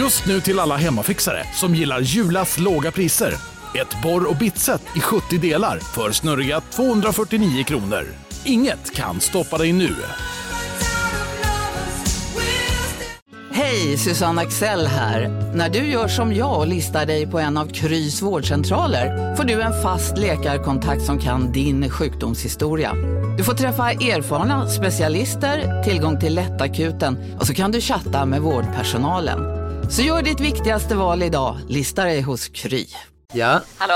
Just nu till alla hemmafixare som gillar Julas låga priser. Ett borr och bitset i 70 delar för snurriga 249 kronor. Inget kan stoppa dig nu. Hej, Susanne Axel här. När du gör som jag och listar dig på en av Krys vårdcentraler får du en fast läkarkontakt som kan din sjukdomshistoria. Du får träffa erfarna specialister, tillgång till lättakuten och så kan du chatta med vårdpersonalen. Så gör ditt viktigaste val idag, listar dig hos Kry. Ja, Hallå?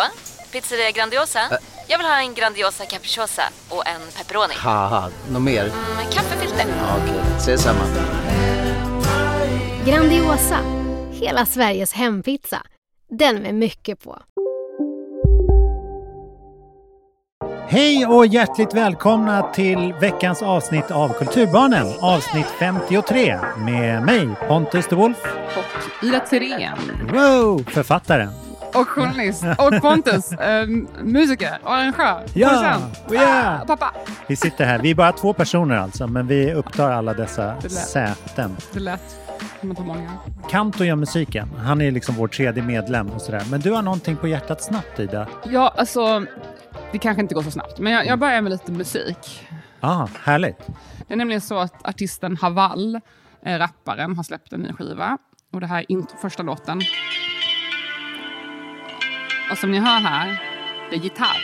Pizzeria Grandiosa? Jag vill ha en Grandiosa capriciosa och en pepperoni. haha, något mer? Med kaffefilter. Ja, Okej, ses samma. Grandiosa, hela Sveriges hempizza. Den med mycket på. Hej och hjärtligt välkomna till veckans avsnitt av Kulturbarnen, avsnitt 53 med mig Pontus de Wolf, och Ida Thyrén wow, författaren. och journalist och Pontus, eh, musiker och arrangör, Ja, producent, ja. ah, pappa. Vi sitter här, vi är bara två personer alltså, men vi upptar alla dessa Det säten. Det lät. Kanto gör musiken, han är liksom vår tredje medlem och sådär. Men du har någonting på hjärtat snabbt Ida? Ja, alltså, det kanske inte går så snabbt, men jag, jag börjar med lite musik. Ah, härligt. Det är nämligen så att artisten Haval, eh, rapparen, har släppt en ny skiva. Och det här är inte första låten. Och som ni hör här, det är gitarr.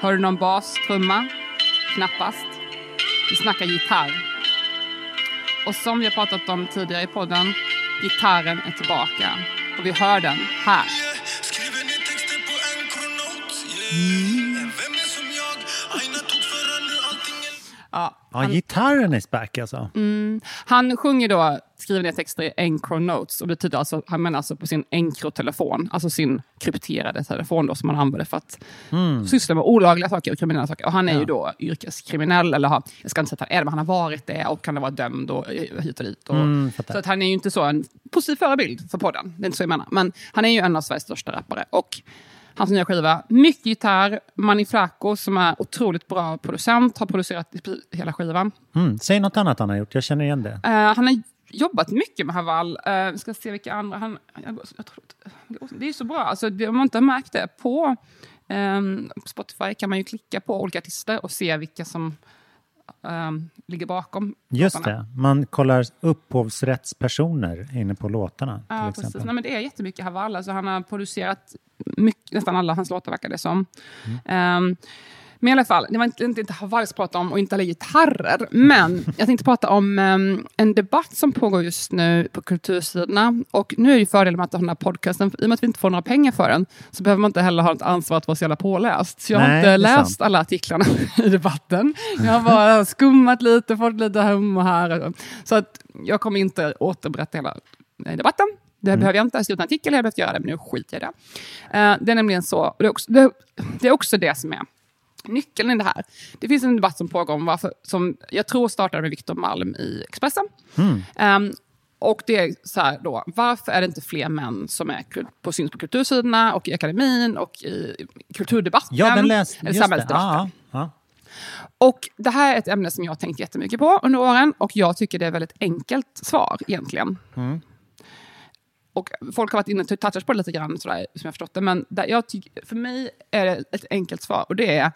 Hör du någon bas, trumma? Knappast. Vi snackar gitarr. Och som vi har pratat om tidigare i podden, gitarren är tillbaka. Och vi hör den här. Allting är Ja, Ja, gitarren är back alltså. Han sjunger då, skriver ner texter i Encronotes och det betyder alltså, han menar alltså på sin Encro-telefon, alltså sin krypterade telefon då som han använder för att syssla med olagliga saker och kriminella saker. Och han är ju då yrkeskriminell, eller har, jag ska inte säga att han är det, men han har varit det och kan ha varit dömd och eh, hit och dit. Och, Mm, så att han är ju inte så en positiv förebild för podden, det är inte så jag menar. Men han är ju en av Sveriges största rappare. Och Hans nya skiva, mycket gitarr, Flaco som är otroligt bra producent, har producerat hela skivan. Mm. Säg något annat han har gjort, jag känner igen det. Eh, han har jobbat mycket med Haval. Uh, vi ska se vilka andra... Han, jag, jag tror, det är så bra. Alltså, det, om man inte har märkt det, på ehm, Spotify kan man ju klicka på olika artister och se vilka som ehm, ligger bakom Just låtarna. det, man kollar upphovsrättspersoner inne på låtarna till Ja, precis. exempel. Nej, men det är jättemycket Haval. Alltså, han har producerat mycket, nästan alla hans låtar, verkar det som. Mm. Ehm, men i alla fall, det var inte, inte, inte Haval jag ska prata om och inte alla gitarrer. Men jag tänkte prata om ehm, en debatt som pågår just nu på kultursidorna. Och nu är ju fördelen med att ha den här podcasten, i och med att vi inte får några pengar för den, så behöver man inte heller ha ett ansvar att vara så jävla påläst. Så jag har Nej, inte det är läst sant. alla artiklarna i debatten. Jag har bara skummat lite, fått lite hum och här. Så att jag kommer inte återberätta hela eh, debatten. Det behöver jag inte. Har skrivit en artikel, jag har behövt göra det, men nu skiter jag i det. Eh, det är nämligen så, det är, också, det, det är också det som är nyckeln i det här. Det finns en debatt som pågår om varför, som jag tror startade med Viktor Malm i Expressen. Ehm, och det är så här då, varför är det inte fler män som är på syns på kultursidorna och i akademin och i kulturdebatten? Ja, den läste... eller Just det. samhällsdebatten? Ja, ja. Och det här är ett ämne som jag har tänkt jättemycket på under åren och jag tycker det är ett väldigt enkelt svar egentligen. Och folk har varit inne och typ touchat på det lite grann, sådär, som jag förstått det. Men där jag tycker, för mig är det ett enkelt svar och det är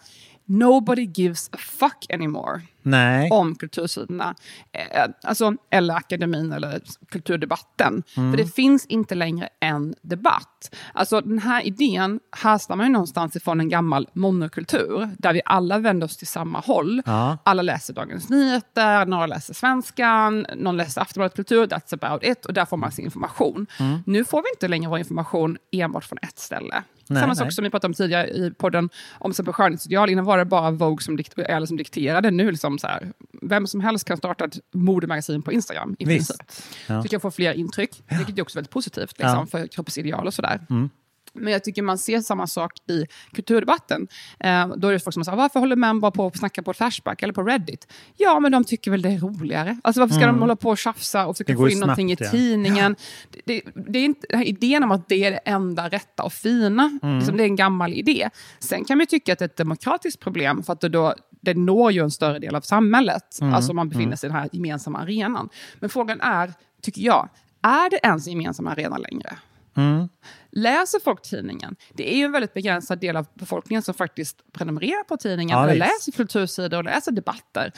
Nobody gives a fuck anymore Nej. om kultursidorna. Eh, alltså, eller akademin eller kulturdebatten. För det finns inte längre en debatt. Alltså den här idén härstammar ju någonstans ifrån en gammal monokultur, där vi alla vänder oss till samma håll. Ja. Alla läser Dagens Nyheter, några läser Svenskan, någon läser Aftonbladet Kultur, that's about it, och där får man sin information. Nu får vi inte längre vår information enbart från ett ställe. Nej, Samma nej. sak som vi pratade om tidigare i podden om skönhetsideal. Innan var det bara Vogue som, dikt- eller som dikterade. Nu liksom så här, vem som helst kan starta ett modemagasin på Instagram. I Visst. princip. Ja. Tycker jag får fler intryck, vilket är också väldigt positivt liksom, Ja. för kroppsideal och sådär. Mm. Men jag tycker man ser samma sak i kulturdebatten. Eh, då är det folk som säger, varför håller män bara på att snacka på Flashback eller på Reddit? Ja, men de tycker väl det är roligare. Alltså varför ska de hålla på och tjafsa och försöka Mm. Få in någonting snabbt, i ja. tidningen? Det, det, det är inte, den här idén om att det är det enda rätta och fina, Mm. liksom, det är en gammal idé. Sen kan man tycka att det är ett demokratiskt problem, för att det, då, det når ju en större del av samhället. Mm. Alltså man befinner sig i den här gemensamma arenan. Men frågan är, tycker jag, är det ens en gemensam arena längre? Mm. Läser folk tidningen? Det är ju en väldigt begränsad del av befolkningen som faktiskt prenumererar på tidningen, Ja, eller läser kultursidor och läser debatter.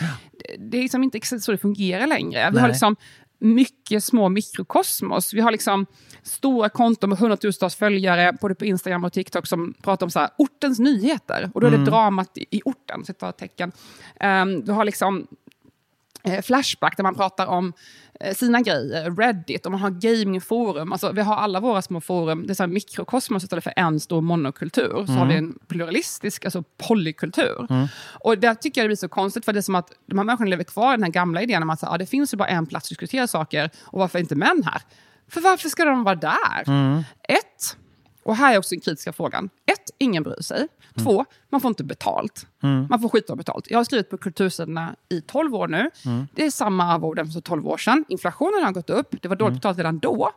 Det, är liksom inte exakt så det fungerar längre. Vi Nej. har liksom mycket små mikrokosmos. Vi har liksom stora konton med hundratusentals följare, både på Instagram och TikTok, som pratar om så här, ortens nyheter. Och då är det dramat i, i orten, citattecken. Um, du har liksom eh, Flashback där man pratar om sina grejer, Reddit, och man har gamingforum. Alltså, vi har alla våra små forum, det är så mikrokosmos istället för en stor monokultur. Så har vi en pluralistisk, alltså polykultur. Och där tycker jag det blir så konstigt, för det är som att de här människorna lever kvar i den här gamla idén om att så, ah, det finns ju bara en plats att diskutera saker, och varför inte män här? För varför ska de vara där? Ett, och här är också den kritiska frågan. Ett, ingen bryr sig. Två, man får inte betalt. Man får skita betalt. Jag har skrivit på kultursidorna i 12 år nu. Det är samma arvoden som 12 år sedan. Inflationen har gått upp. Det var dåligt betalt redan då.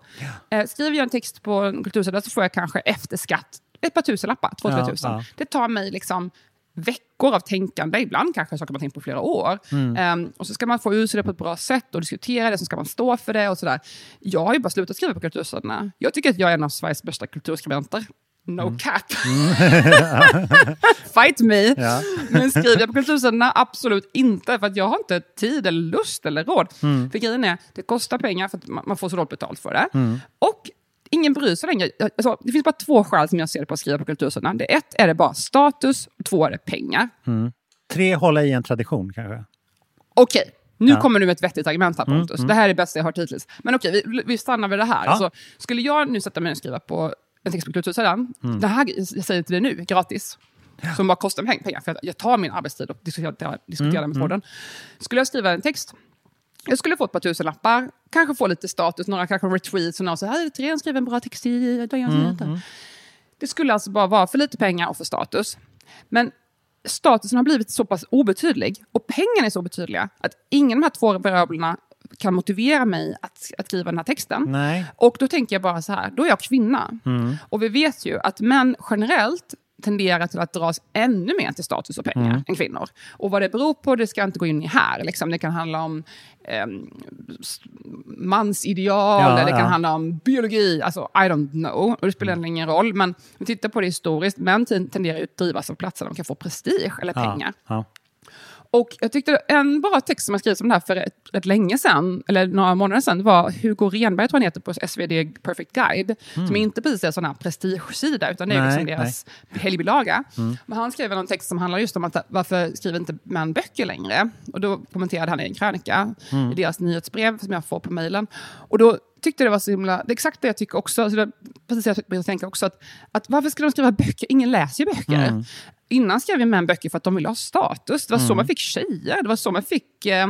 Eh, skriver jag en text på en kultursida så får jag kanske efter skatt ett par tusenlappar, två, tre Ja, tusen. ja. Det tar mig liksom veckor av tänkande, ibland kanske saker man tänkt på flera år. Ehm, och så ska man få ur sig det på ett bra sätt och diskutera det, så ska man stå för det och sådär. Jag har ju bara slutat skriva på kultursidorna. Jag tycker att jag är en av Sveriges bästa kulturskribenter. No cap. Fight me. Ja. Men skriver jag på kultursidorna? Absolut inte. För att jag har inte tid, eller lust eller råd. För grejen är, det kostar pengar för att man får så dåligt betalt för det. Och ingen bryr sig längre. Alltså, det finns bara två skäl som jag ser det på att skriva på kultursidorna. Det ett är det bara status, två är det pengar. Tre hålla i en tradition kanske. Okej, nu Ja. kommer du med ett vettigt argument här Pontus. Det här är det bästa jag har hört hittills. Men okej, vi, vi stannar vid det här. Ja. Alltså, skulle jag nu sätta mig och skriva på en text på kultursidan, det här, jag säger till dig nu, gratis, som bara kostar mig pengar, för jag, jag tar min arbetstid och diskuterar, diskuterar den med podden. Skulle jag skriva en text, jag skulle få ett par tusen lappar, kanske få lite status, några kanske retweets och någon säger här är skriver en bra text i Dagens Nyheter. Det skulle alltså bara vara för lite pengar och för status. Men statusen har blivit så pass obetydlig och pengarna är så betydliga att ingen av de här två variablerna kan motivera mig att, att skriva den här texten. Nej. Och då tänker jag bara så här, då är jag kvinna. Och vi vet ju att män generellt tenderar till att dras ännu mer till status och pengar än kvinnor. Och vad det beror på, det ska jag inte gå in i här. Liksom, det kan handla om s- mansideal, Ja, eller det kan ja. handla om biologi, alltså I don't know. Och det spelar ingen roll, men om vi tittar på det historiskt, män ten- tenderar att drivas av platser där de kan få prestige eller pengar. Och jag tyckte en bra text som jag skrivit om det här för rätt, rätt länge sedan, eller några månader sedan, var Hugo Renberg, tror jag han heter, på SvD Perfect Guide. Som inte precis är en sån här prestigesida, utan det är Nej, liksom deras helgbilaga. Men han skrev en text som handlar just om att varför skriver inte män böcker längre? Och då kommenterade han i en krönika i deras nyhetsbrev som jag får på mejlen. Och då tyckte det var så himla, det är exakt det jag tycker också, det, precis det jag tänka också, att, att varför ska de skriva böcker? Ingen läser ju böcker. Innan skrev ju män böcker för att de ville ha status. Det var så man fick tjejer, det var så man fick... Eh,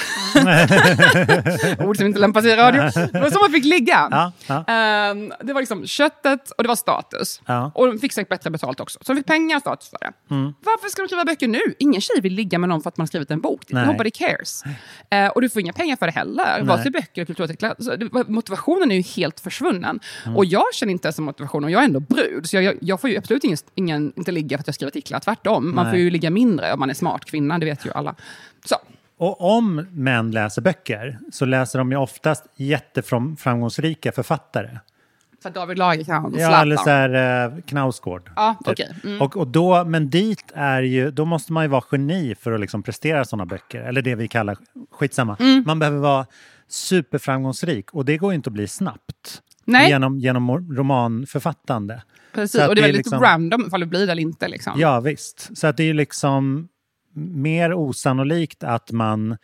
ord som inte lämpar sig i radio. Det var så man fick ligga. Ja, ja. Ehm, det var liksom köttet och det var status. Ja. Och de fick säkert bättre betalt också. Så de fick pengar och status för det. Mm. Varför ska de skriva böcker nu? Ingen tjej vill ligga med någon för att man har skrivit en bok. Nej. Nobody cares. Eh, och du får inga pengar för det heller. Vare sig böcker eller kulturartiklar. Motivationen är ju helt försvunnen. Mm. Och jag känner inte ens en motivation och jag är ändå brud. Så jag, jag, jag får ju absolut ingen, ingen, inte ligga för att jag skriver artiklar. Tvärtom. Man Nej. får ju ligga mindre om man är smart kvinna. Det vet ju alla. Så. Och om män läser böcker så läser de ju oftast jätteframgångsrika författare. För David Lagercrantz, Ja, Zlatan. eller så här eh, Knausgård. Ja, typ. okej. Mm. Och, och då, men dit är ju, då måste man ju vara geni för att liksom prestera sådana böcker. Eller det vi kallar, skitsamma. Mm. Man behöver vara superframgångsrik och det går ju inte att bli snabbt. Nej. Genom, genom romanförfattande. Precis, Så och det är det är väldigt liksom- random ifall det blir det eller inte. Liksom. Ja, visst. Så att det är ju liksom mer osannolikt att man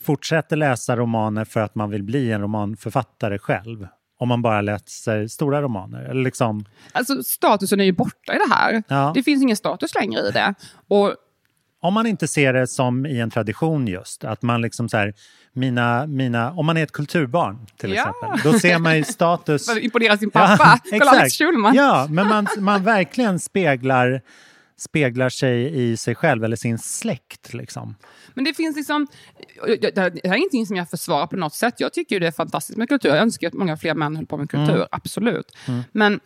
fortsätter läsa romaner för att man vill bli en romanförfattare själv. Om man bara läser stora romaner. Eller liksom, Alltså, statusen är ju borta i det här. Ja. Det finns ingen status längre i det. Och om man inte ser det som i en tradition just, att man liksom så här, mina, mina, om man är ett kulturbarn till Ja. exempel, då ser man ju status... för att imponera sin pappa. Kolla Alex Schulman. Ja, men man, man verkligen speglar, speglar sig i sig själv eller sin släkt. Liksom. Men det finns liksom... Det här är ingenting som jag försvarar på något sätt. Jag tycker ju det är fantastiskt med kultur. Jag önskar att många fler män höll på med kultur, Mm. absolut. Men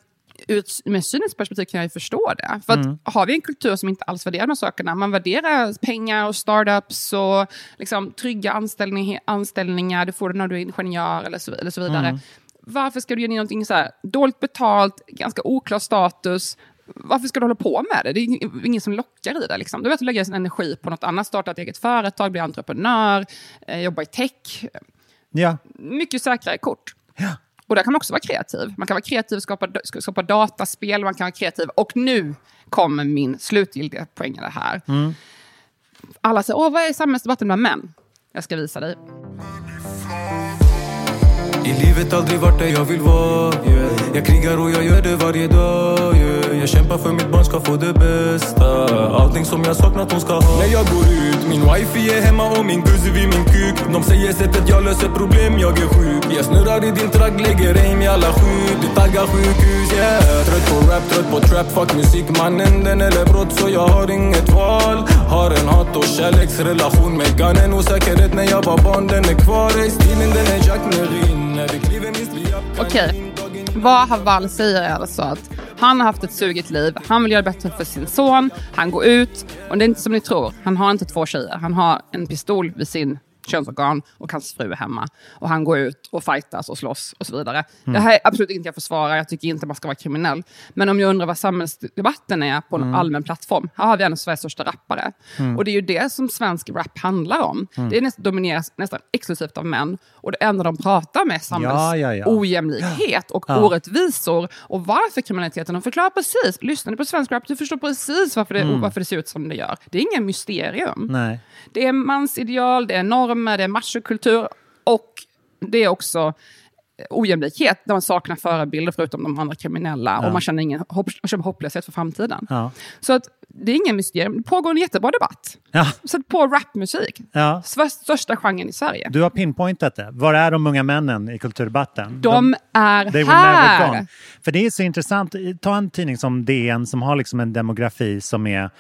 ur ett med cyniskt perspektiv kan jag ju förstå det. För att har vi en kultur som inte alls värderar de här sakerna, man värderar pengar och startups och liksom, trygga anställning, anställningar, du får det när du är ingenjör eller så, eller så vidare. Varför ska du ge in någonting så här dåligt betalt, ganska oklar status, varför ska du hålla på med det? Det är ing- ingen som lockar i det. Liksom. Du vet att lägga sin energi på något annat, starta ett eget företag, bli entreprenör, eh, jobba i tech. Ja, Mycket säkrare kort. Och där kan man också vara kreativ. Man kan vara kreativ, skapa, skapa dataspel, man kan vara kreativ. Och nu kommer min slutgiltiga poäng i det här. Alla säger, åh, vad är samhällsdebatten bland män? Jag ska visa dig. I livet aldrig vart där jag vill vara yeah. Jag krigar och jag gör det varje dag yeah. Jag kämpar för mitt barn ska få det bästa. Allting som jag saknat hon ska ha. När jag går ut, min wifi är hemma och min guzzi vid min kuk. De säger sättet jag löser problem, jag är sjuk. Jag snurrar i din tragg, lägger aim i alla skjut Du taggar sjukhus, yeah. Trött på rap, trött på trap, fuck musik mannen Den eller brott så jag har inget val. Har en hat och kärleksrelation med gunnen Osäkerhet när jag var barn, den är kvar. Ey, Stilen den är Jack Merin Okej, vad Haval säger är alltså att han har haft ett sugigt liv, han vill göra bättre för sin son, han går ut, och det är inte som ni tror, han har inte två tjejer, han har en pistol vid sin könsorgan och hans fru är hemma. Och han går ut och fightas och slåss och så vidare. Det här är absolut inte jag försvarar, jag tycker inte man ska vara kriminell. Men om jag undrar vad samhällsdebatten är på en allmän plattform, här har vi en av Sveriges största rappare. Och det är ju det som svensk rap handlar om. Det är näst, domineras nästan exklusivt av män. Och det enda de pratar med är samhälls Ja, ja, ja. och Ja. orättvisor. Och varför kriminaliteten? De förklarar precis. Lyssnar du på svensk rap, du förstår precis varför det, varför det ser ut som det gör. Det är inget mysterium. nej. Det är mansideal, det är normer, det är machokultur och det är också ojämlikhet där man saknar förebilder förutom de andra kriminella och man känner ingen hopp, känner hopplöshet för framtiden. Ja. Så att det är ingen mysterium. Det pågår en jättebra debatt. Ja, Sätt på rapmusik. ja. Största genren i Sverige. Du har pinpointat det. Var är de unga männen i kulturdebatten? De är were never här! För det är så intressant. Ta en tidning som DN som har liksom en demografi som är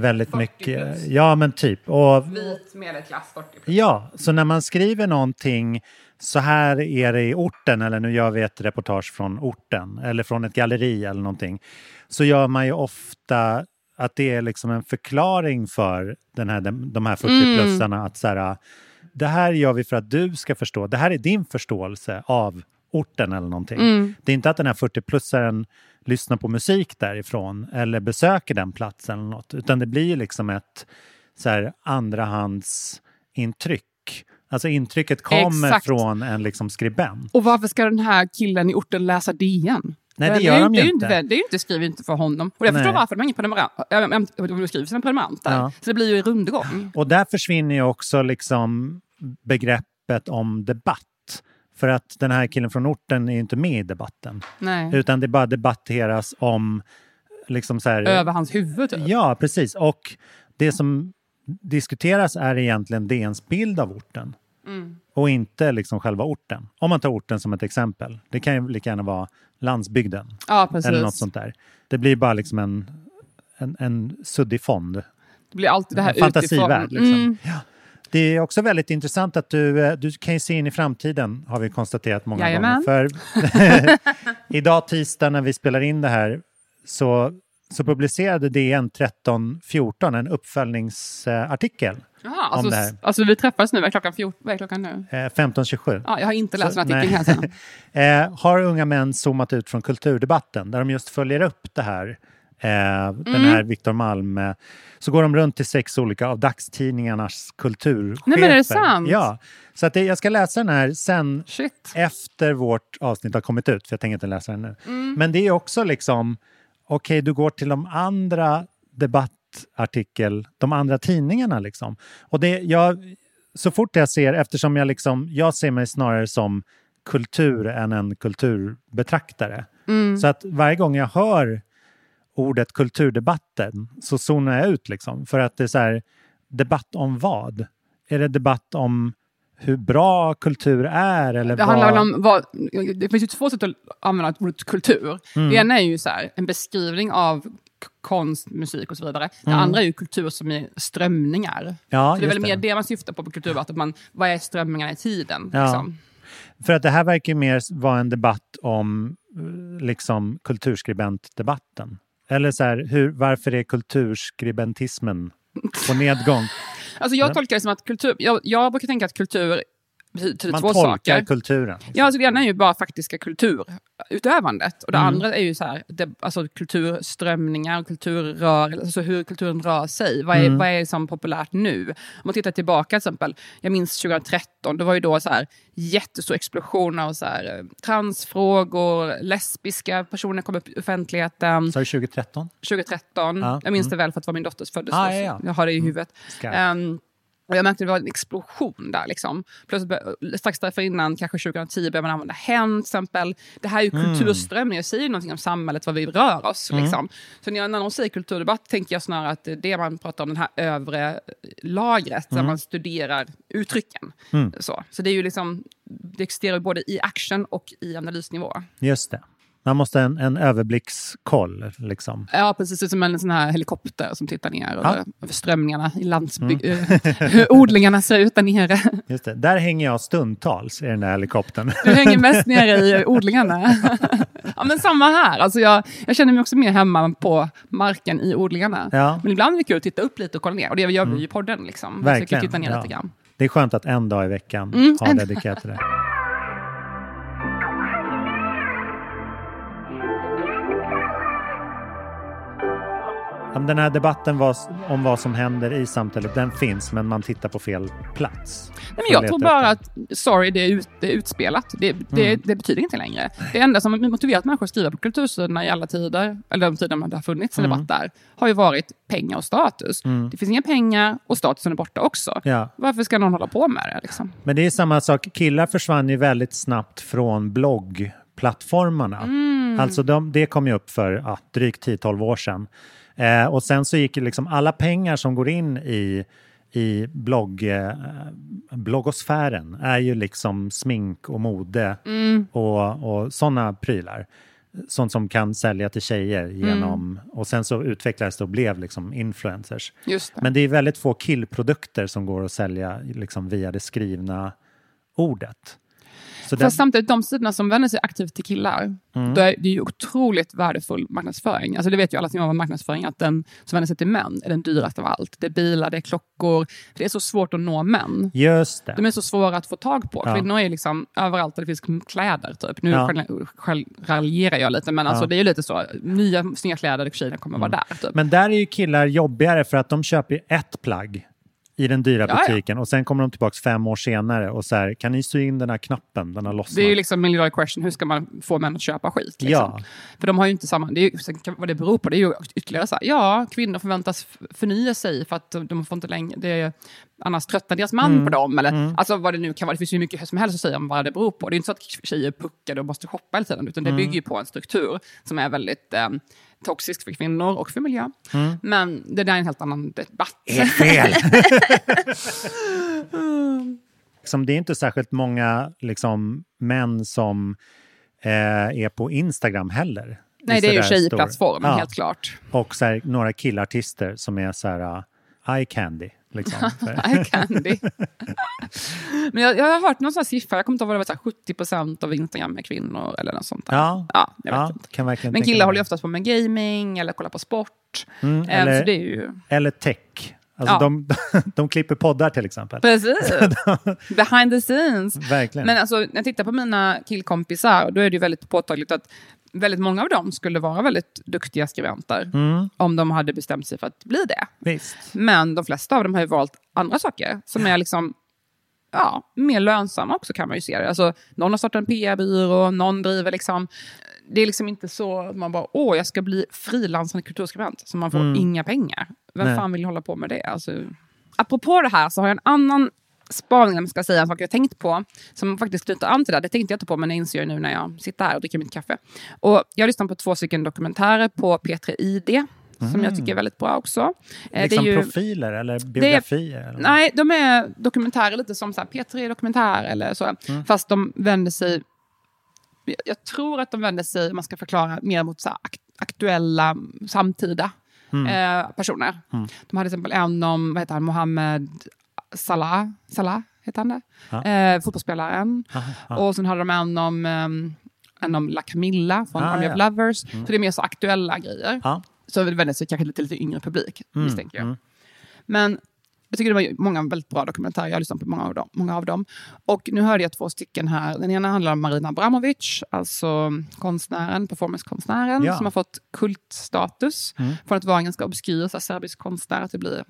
väldigt 40 mycket... plus. Ja, men typ. Och Vit medelklass, 40 Ja, så när man skriver någonting så här är det i orten, eller nu gör vi ett reportage från orten, eller från ett galleri eller någonting, så gör man ju ofta att det är liksom en förklaring för den här, de här 40-plussarna att så här, det här gör vi för att du ska förstå, det här är din förståelse av orten eller någonting. Det är inte att den här 40-plussaren lyssnar på musik därifrån eller besöker den platsen eller något, utan det blir liksom ett så här, andrahandsintryck. Alltså intrycket kommer Exakt. från en liksom skribent. Och varför ska den här killen i orten läsa DN? Nej, det är gör de ju inte. Det är ju inte skrivet inte för honom. Och jag Nej. förstår varför, de har ingen prenumerant. De skriver sina prenumeranter. Ja. Så det blir ju rundgång. Och där försvinner ju också liksom begreppet om debatt. För att den här killen från orten är ju inte med i debatten. Nej. Utan det bara debatteras om liksom så här, Över hans huvud. Typ. Ja, precis. Och det som diskuteras är egentligen DNs bild av orten. Mm. Och inte liksom själva orten. Om man tar orten som ett exempel. Det kan ju lika gärna vara landsbygden. Ja. Eller något sånt där. Det blir bara liksom en, en, en suddig fond. Det blir alltid det här En fantasivärld. utifrån. Liksom. Mm. Ja. Det är också väldigt intressant att du, eh, du kan ju se in i framtiden, har vi konstaterat många Jajamän. gånger. För idag tisdag när vi spelar in det här så, så publicerade DN 13.14 en uppföljningsartikel. Jaha, om alltså, det här. alltså vi träffas nu, vad är klockan, 14, vad är klockan nu? Eh, 15.27. Ja, jag har inte läst Så- den artikeln här eh, har unga män zoomat ut från kulturdebatten där de just följer upp det här. Eh, Den Mm. här Viktor Malm. Eh, så går de runt till sex olika av dagstidningarnas kulturchefer. Nej, men är det sant? Ja. Så att det, jag ska läsa den här sen Shit. efter vårt avsnitt har kommit ut, för jag tänker inte läsa den nu. Mm. Men det är också liksom, okej, du går till de andra debattartikel, de andra tidningarna liksom. Och det, jag, så fort jag ser, eftersom jag liksom, jag ser mig snarare som kultur än en kulturbetraktare. Mm. Så att varje gång jag hör ordet kulturdebatten så zonar jag ut liksom. För att det är så här, debatt om vad? Är det debatt om hur bra kultur är? Eller Det handlar om vad, det finns ju två sätt att använda ordet kultur. Mm. Det ena är ju så här, en beskrivning av konst, musik och så vidare. Det andra är ju kultur som är strömningar. Mm. Ja, så det är väl det. mer det man syftar på på kultur, att man, vad är strömningarna i tiden? Ja. Liksom. För att det här verkar mer vara en debatt om eh, liksom kulturskribentdebatten. Eller så här, hur, varför är kulturskribentismen på nedgång? Alltså jag Ja. tolkar det som att kultur, jag, jag brukar tänka att kultur betyder Man två tolkar saker. kulturen. Ja, alltså det ena är ju bara faktiska kulturutövandet. Och det Mm. andra är ju så här, det, alltså kulturströmningar, kulturrör, alltså hur kulturen rör sig. Vad är, Mm. vad är som populärt nu? Om man tittar tillbaka till exempel, jag minns 2013, det var ju då så här jättestor explosion av så här, eh, transfrågor, lesbiska personer kom upp i offentligheten. Sa du 2013? 2013, Ja, jag minns mm. det väl för att det var min dotters födelsedag. Ah, ja, ja. Jag har det i huvudet. Och jag märkte att det var en explosion där. Liksom. Plötsligt, strax därför innan, kanske 2010, började man använda hen till exempel. Det här är ju Mm. kulturströmningar, det säger ju någonting om samhället, vad vi rör oss. Liksom. Så när, jag, när någon säger kulturdebatt tänker jag snarare att det det man pratar om, den här övre lagret, Mm. där man studerar uttrycken. Så, så det är ju liksom, det existerar både i action och i analysnivå. Just det. Man måste en, en överblickskoll. Liksom. Ja, precis. Som en sån här helikopter som tittar ner Ja. över, strömningarna i landsbygd. hur odlingarna ser ut där nere. Just det. Där hänger jag stundtals i den där helikoptern. Du hänger mest nere i odlingarna. ja, men samma här. Alltså jag, jag känner mig också mer hemma på marken i odlingarna. Ja. Men ibland är det kul att titta upp lite och kolla ner. Och det gör vi ju i podden. Liksom. Verkligen. titta ner ja. lite grann. Det är skönt att en dag i veckan Mm, ha dedikerat till det. Den här debatten om vad som händer i samhället, den finns, men man tittar på fel plats. Nej, men jag tror bara att, sorry, det är, ut, det är utspelat. Det, det, Mm. det betyder inte längre. Det enda som motiverat människor att skriva på kultursidorna i alla tider, eller de tider det har funnits en Mm. debatt där, har ju varit pengar och status. Det finns inga pengar och statusen är borta också. Ja. Varför ska någon hålla på med det? Liksom? Men det är samma sak, killar försvann ju väldigt snabbt från bloggplattformarna. Alltså de, det kom ju upp för ja, drygt 10-12 år sedan. Eh, och sen så gick liksom alla pengar som går in i, i blogg, eh, bloggosfären är ju liksom smink och mode och, och sådana prylar. Sånt som kan sälja till tjejer genom... Och sen så utvecklades det och blev liksom influencers. Det. Men det är väldigt få killprodukter som går att sälja liksom via det skrivna ordet. Så Fast det, samtidigt, de sidorna som vänder sig aktivt till killar, Mm. då är det ju otroligt värdefull marknadsföring. Alltså det vet ju alla som jobbar med marknadsföring, att den som vänder sig till män är den dyraste av allt. Det är bilar, det är klockor. Det är så svårt att nå män. just det. De är så svåra att få tag på. Ja. Kvinnor är liksom överallt där det finns kläder. Typ. Nu Ja. själv, raljerar jag lite, men alltså, Ja. Mm. det är ju lite så. Nya snygga kläder, tjejerna kommer vara där. Typ. Men där är ju killar jobbigare för att de köper ett plagg i den dyra Ja, ja. butiken och sen kommer de tillbaka fem år senare och så här, kan ni sy in den här knappen? Den har lossnat. Det är ju liksom million dollar question, hur ska man få män att köpa skit? Liksom? Ja. För de har ju inte samma, det är ju, vad det beror på, det är ju ytterligare så här, ja, kvinnor förväntas förnya sig för att de- de får inte längre, det är, annars tröttnar deras man Mm. på dem. Eller, Alltså vad det nu kan vara, det finns ju mycket som helst att säga om vad det beror på. Det är inte så att tjejer är puckade och måste shoppa hela tiden, utan det Mm. bygger ju på en struktur som är väldigt eh, toxisk för kvinnor och för miljön. Mm. Men det där är en helt annan debatt. Helt fel! liksom, det är inte särskilt många liksom, män som eh, är på Instagram heller. Nej, det är ju tjejplattformen, stor. helt klart. Och här, några killartister som är så här uh, eye candy. Liksom. Eye candy. Men jag, jag har hört någon sån siffra, jag kommer inte ihåg vad det var, så här, 70 procent av Instagram är kvinnor eller något sånt där. ja, Ja, ja, kan verkligen Men killar håller ju oftast på med gaming eller kollar på sport. Mm, Eh, eller, ju... eller tech. Alltså Ja. de, de klipper poddar till exempel. Precis! Behind the scenes. Verkligen. Men alltså, när jag tittar på mina killkompisar, då är det ju väldigt påtagligt att väldigt många av dem skulle vara väldigt duktiga skribenter Mm. om de hade bestämt sig för att bli det. Visst. Men de flesta av dem har ju valt andra saker som är liksom ja, mer lönsamma också kan man ju se det. Alltså, någon har startat en PR-byrå, någon driver liksom... Det är liksom inte så att man bara, åh, jag ska bli frilansande kulturskribent, så man får inga pengar. Vem Nej. fan vill hålla på med det? Alltså, apropå det här så har jag en annan spaning, om jag ska säga en sak jag tänkt på, som faktiskt knyter an till det. Det tänkte jag inte på, men jag inser jag nu när jag sitter här och dricker mitt kaffe. Och jag har lyssnat på två stycken dokumentärer på P3 ID, som jag tycker är väldigt bra också. Liksom det är ju- profiler eller biografier? eller? Nej, de är dokumentärer lite som så här, P3 Dokumentär eller så. Mm. Fast de vänder sig... jag- tror att de vänder sig, om man ska förklara, mer mot så akt- aktuella, samtida Mm. eh, personer. De hade till exempel en om, vad heter han, Mohammed Salah, Salah heter han det? Ja. Eh, fotbollsspelaren. Aha, ja. Och sen hade de en om, um, en om La Camilla från Ah, Army ja. of Lovers. Så det är mer så aktuella grejer. Ja. Så det vänder sig kanske lite, lite yngre publik, Mm, misstänker jag. mm. Men jag tycker det var många väldigt bra dokumentärer. Jag har lyssnat på många av dem. Många av dem. Och nu hörde jag två stycken här. Den ena handlar om Marina Abramovic, alltså konstnären, performancekonstnären, Ja. som har fått kultstatus Mm. från att vara en ganska obskyr serbisk konstnär till att bli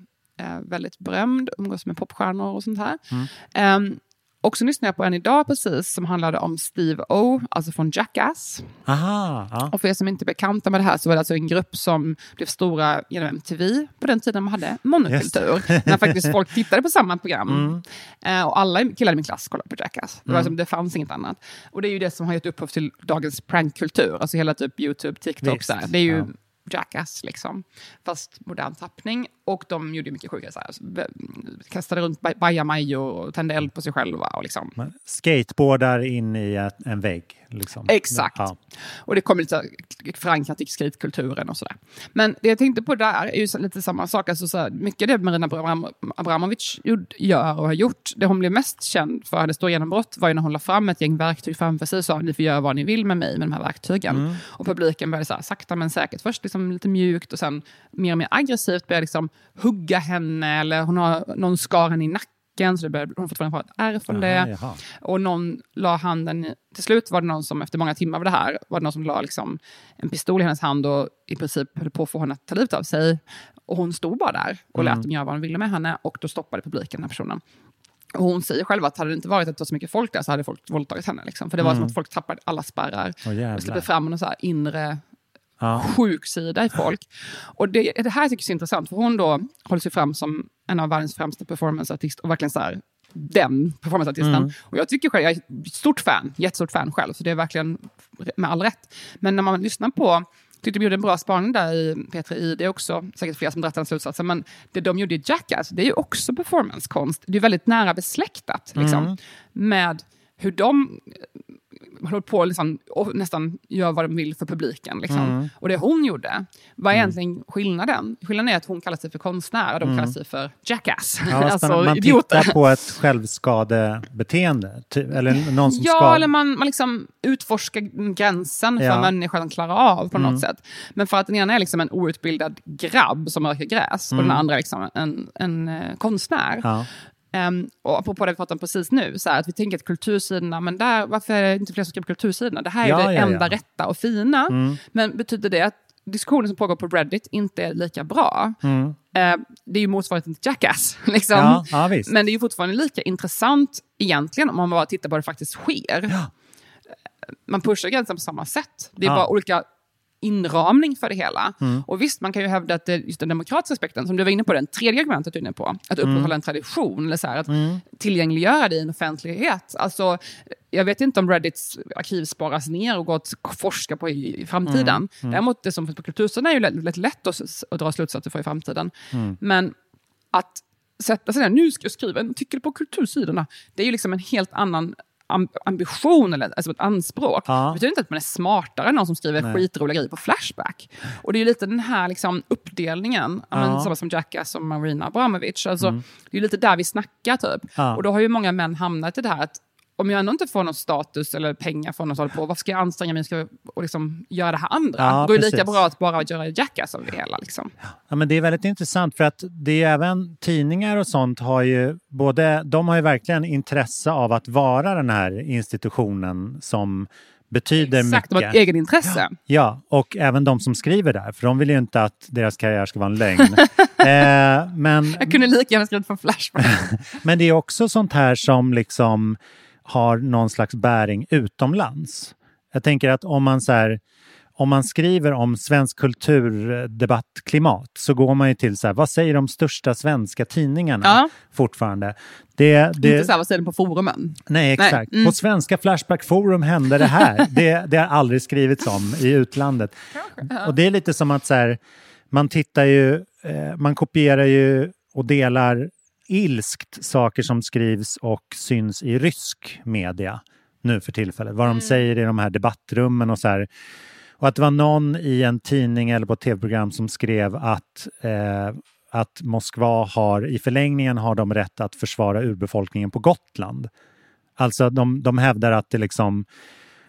väldigt berömd, umgås med popstjärnor och sånt här. Mm. Ehm, och så lyssnade jag på en idag precis som handlade om Steve O, alltså från Jackass. Aha, ja. Och för er som inte är bekanta med det här så var det alltså en grupp som blev stora genom MTV på den tiden man hade monokultur. när faktiskt folk tittade på samma program. Mm. Eh, och alla killar i min klass kollade på Jackass. Det, var Mm. som, det fanns inget annat. Och det är ju det som har gett upphov till dagens prankkultur. Alltså hela typ YouTube, TikTok. Visst, Så här. Det är ju ja. Jackass liksom. Fast modern tappning. Och de gjorde mycket sjuka här. Alltså, kastade runt baj- bajamaj och tände eld på sig själva. Och liksom. Skateboardar in i en vägg. Liksom. Exakt. Ja. Och det kommer lite förankrat i skatekulturen och sådär. Men det jag tänkte på där är ju lite samma sak. Alltså så här, mycket det Marina Abram Abramovic gör och har gjort, det hon blev mest känd för, hennes stora genombrott, var ju när hon la fram ett gäng verktyg framför sig och sa ni får göra vad ni vill med mig med de här verktygen. Mm. Och publiken började så här, sakta men säkert, först liksom lite mjukt och sen mer och mer aggressivt började liksom hugga henne eller hon har, någon skar henne i nacken så det började, hon fortfarande har ett ärr från det. Jaha. Och någon la handen, i- till slut var det någon som efter många timmar av det här, var det någon som la liksom en pistol i hennes hand och i princip höll på att få henne att ta livet av sig. Och hon stod bara där och lät Mm. dem göra vad de ville med henne och då stoppade publiken den här personen. Och hon säger själv att hade det inte varit att det var så mycket folk där så hade folk våldtagit henne. Liksom. För det var Mm. som att folk tappade alla spärrar. Jävlar. och släppte fram en så här inre Ja. sjuk sida i folk. Och det, det här tycker jag är så intressant, för hon då håller sig fram som en av världens främsta performanceartister och verkligen så här, den performanceartisten. Mm. Och jag tycker själv, jag är stort fan, jättestort fan själv, så det är verkligen med all rätt. Men när man lyssnar på, tyckte de gjorde en bra spaning där i P3 I, det är också säkert fler som drar den slutsatsen, men det de gjorde i Jackass, det är ju också performancekonst. Det är väldigt nära besläktat liksom, Mm. med hur de håller på liksom, och nästan gör vad de vill för publiken. Liksom. Mm. Och det hon gjorde, vad är egentligen skillnaden? Skillnaden är att hon kallar sig för konstnär och de Mm. kallar sig för jackass. Ja, vad spännande. man tittar på ett självskadebeteende. Ty- Eller någon som Ja, skadar. eller man, man liksom utforskar gränsen för Ja. människan klarar av på Mm. något sätt. Men för att den ena är liksom en outbildad grabb som röker gräs och Mm. den andra är liksom en, en eh, konstnär. Ja. Um, och apropå det vi pratade om precis nu, så här, att vi tänker att kultursidorna, men där, varför är det inte fler som skriver kultursidorna? Det här är Ja, det ja, enda ja. rätta och fina. Mm. Men betyder det att diskussionen som pågår på Reddit inte är lika bra? Mm. Eh, det är ju motsvarigheten till Jackass. Liksom. Men det är ju fortfarande lika intressant egentligen om man bara tittar på vad det faktiskt sker. Man pushar gränsen på samma sätt. Det är bara olika inramning för det hela. Mm. Och visst, man kan ju hävda att det, just den demokratiska aspekten, som du var inne på, den tredje argumentet du är inne på, att upprätthålla Mm. en tradition, eller så här, att Mm. tillgängliggöra det i en offentlighet. Alltså, jag vet inte om Reddits arkiv sparas ner och går att forska på i, i framtiden. Mm. Mm. Däremot det som finns på kultursidan är ju lätt, lätt, lätt att, att dra slutsatser för i framtiden. Mm. Men att sätta sig där, nu ska jag skriva en artikel på kultursidorna, det är ju liksom en helt annan ambition, eller alltså ett anspråk. Ja. Det betyder inte att man är smartare än någon som skriver Nej. skitroliga grejer på Flashback. Och det är ju lite den här liksom uppdelningen, ja. men, samma som Jackass och Marina Abramovic. Alltså, Mm. Det är lite där vi snackar typ. Ja. Och då har ju många män hamnat i det här att om jag ändå inte får någon status eller pengar från någon som håller på, varför ska jag anstränga mig ska, och liksom göra det här andra? Ja, då är det lika bra att bara göra Jackass av det hela. Liksom. Ja, men det är väldigt intressant för att det är även tidningar och sånt har ju både, de har ju verkligen intresse av att vara den här institutionen som betyder Exakt, de har mycket. ett egenintresse. Ja, och även de som skriver där, för de vill ju inte att deras karriär ska vara en lögn. eh, men, Jag kunde lika gärna skrivit från Flashback. men det är också sånt här som liksom har någon slags bäring utomlands. Jag tänker att om man så här, om man skriver om svensk kulturdebattklimat så går man ju till så här, vad säger de största svenska tidningarna Ja. fortfarande? Det, det, Inte så här, vad säger de på forumen? Nej, Nej, exakt. mm. På svenska Flashback Forum hände det här. det, det har aldrig skrivits om i utlandet. Och det är lite som att så här, man tittar ju, eh, man kopierar ju och delar ilskt saker som skrivs och syns i rysk media nu för tillfället. Vad de säger i de här debattrummen och så här. Och att det var någon i en tidning eller på ett tv-program som skrev att, eh, att Moskva har i förlängningen har de rätt att försvara urbefolkningen på Gotland. Alltså de, de hävdar att det liksom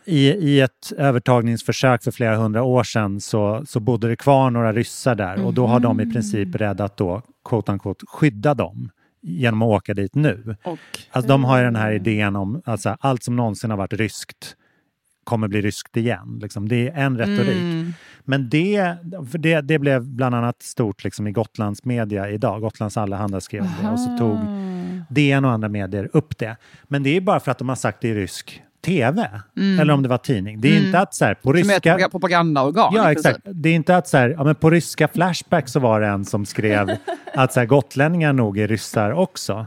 i, i ett övertagningsförsök för flera hundra år sedan så, så bodde det kvar några ryssar där och då har de i princip räddat då, quote unquote, skydda dem genom att åka dit nu. Och, Alltså de har ju den här idén om alltså allt som någonsin har varit ryskt kommer bli ryskt igen. Liksom. Det är en retorik. Mm. Men det, det, det blev bland annat stort liksom, i Gotlands media idag. Gotlands Allehanda skrev det och så tog DN och andra medier upp det. Men det är bara för att de har sagt det i rysk tv. Eller om det var tidning. Det är inte att så här, på Mm. Som är ett ryska... propa- propagandaorgan. Ja, exakt. Det är inte att så här, ja, men på ryska Flashback så var det en som skrev att så här, gotlänningar nog är ryssar också.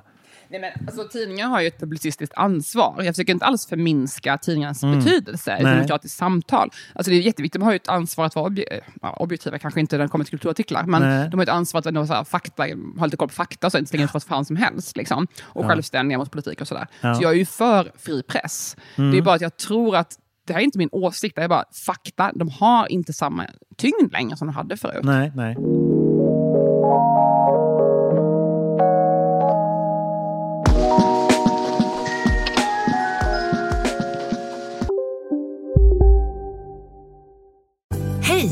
Nej, men, alltså, tidningar har ju ett publicistiskt ansvar. Jag försöker inte alls förminska tidningarnas Mm. betydelse i demokratiskt samtal. Alltså, det är jätteviktigt. De har ju ett ansvar att vara obje- ja, objektiva, kanske inte när det kommer till kulturartiklar, men Nej. de har ett ansvar att så här, fakta, ha lite koll på fakta så inte slänga ut vad fan som helst. Liksom. Och självständiga mot politik och sådär. Ja. Mm. Så jag är ju för fri press. Det är bara att jag tror att det här är inte min åsikt, det är bara fakta. De har inte samma tyngd längre som de hade förut. Nej, nej.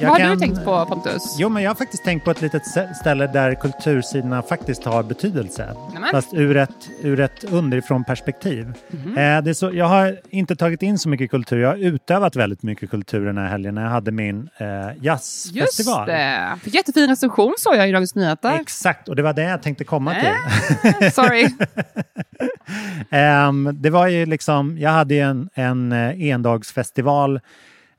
Vad har kan- du tänkt på Pontus? Jo, men jag har faktiskt tänkt på ett litet stä- ställe där kultursidorna faktiskt har betydelse. Nämen. Fast ur ett, ur ett underifrån perspektiv. Mhm. Eh, det är så, jag har inte tagit in så mycket kultur. Jag har utövat väldigt mycket kultur den här helgen när jag hade min eh, Just jazzfestival. det. Fick jättefin recension såg jag i Dagens Nyheter. Exakt, och det var det jag tänkte komma Äh. till. Sorry. Ehm, det var ju liksom, jag hade ju en, en eh, endagsfestival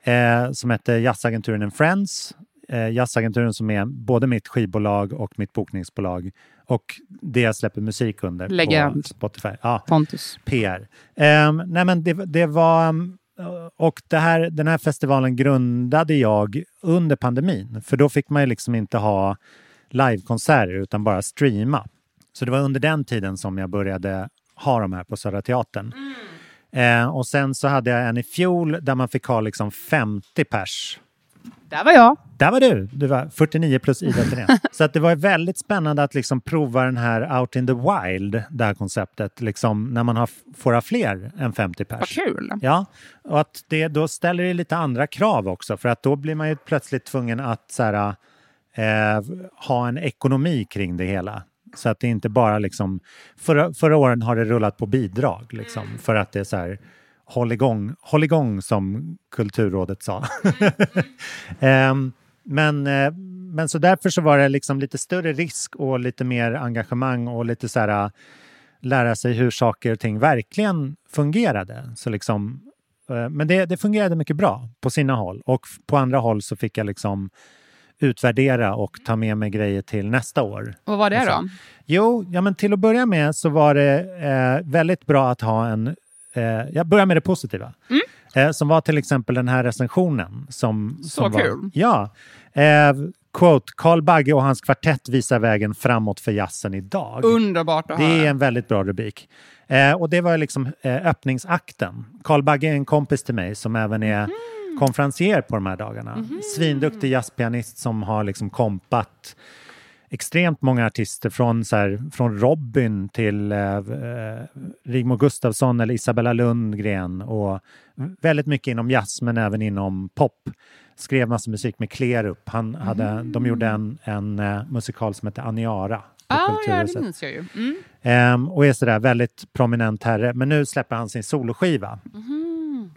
eh, som hette Jazzagenturen and Friends. Eh, jazzagenturen som är både mitt skivbolag och mitt bokningsbolag och det jag släpper musik under på Legend. Spotify. Ja, Pontus. PR. Ehm, nej men det, det var... um, Och det här, den här festivalen grundade jag under pandemin. För då fick man ju liksom inte ha livekonserter utan bara streama. Så det var under den tiden som jag började ha de här på Södra Teatern. Eh, och sen så hade jag en i fjol där man fick ha liksom 50 pers Där var jag. där var du! Du var 49 plus Ida Thyrén. Så att det var väldigt spännande att liksom prova den här out in the wild, det här konceptet, liksom, när man har, får ha fler än 50 Vad pers. kul. Ja, och att det, då ställer det lite andra krav också, för att då blir man ju plötsligt tvungen att så här, eh, ha en ekonomi kring det hela. Så att det inte bara liksom... Förra, förra åren har det rullat på bidrag, liksom, för att det är så här... Håll igång, håll igång som Kulturrådet sa. Ehm, men, eh, men så därför så var det liksom lite större risk och lite mer engagemang och lite så här lära sig hur saker och ting verkligen fungerade. Så liksom, eh, men det, det fungerade mycket bra på sina håll och på andra håll så fick jag liksom utvärdera och ta med mig grejer till nästa år. Vad var det Och så. då? Jo, ja, men till att börja med så var det eh, väldigt bra att ha en... Eh, jag börjar med det positiva. Eh, som var till exempel den här recensionen. Som, Så som var, kul. Ja. Eh, quote, Carl Bagge och hans kvartett visar vägen framåt för jazzen idag. Underbart att Det är höra. en väldigt bra rubrik. Eh, och det var liksom eh, öppningsakten. Carl Bagge är en kompis till mig som även är konferencier på de här dagarna. Svinduktig jazzpianist som har liksom kompat extremt många artister från, så här, från Robin till eh, eh, Rigmor Gustafsson eller Isabella Lundgren och väldigt mycket inom jazz men även inom pop. Skrev massa musik med Klerup. Han hade, De gjorde en, en eh, musikal som hette Aniara Ah, ja, det minns jag ju. Mm. Ehm, och är sådär väldigt prominent herre. Men nu släpper han sin soloskiva.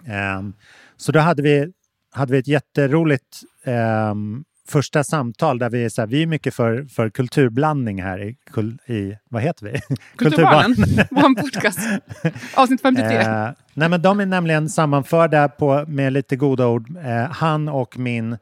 Ehm, så då hade vi, hade vi ett jätteroligt ehm, första samtal där vi är så här, vi är mycket för, för kulturblandning här i, kul, i vad heter vi? Kulturbarnen, vår podcast. Avsnitt 53. Eh, nej men de är nämligen sammanförda på, med lite goda ord. Eh, han och min,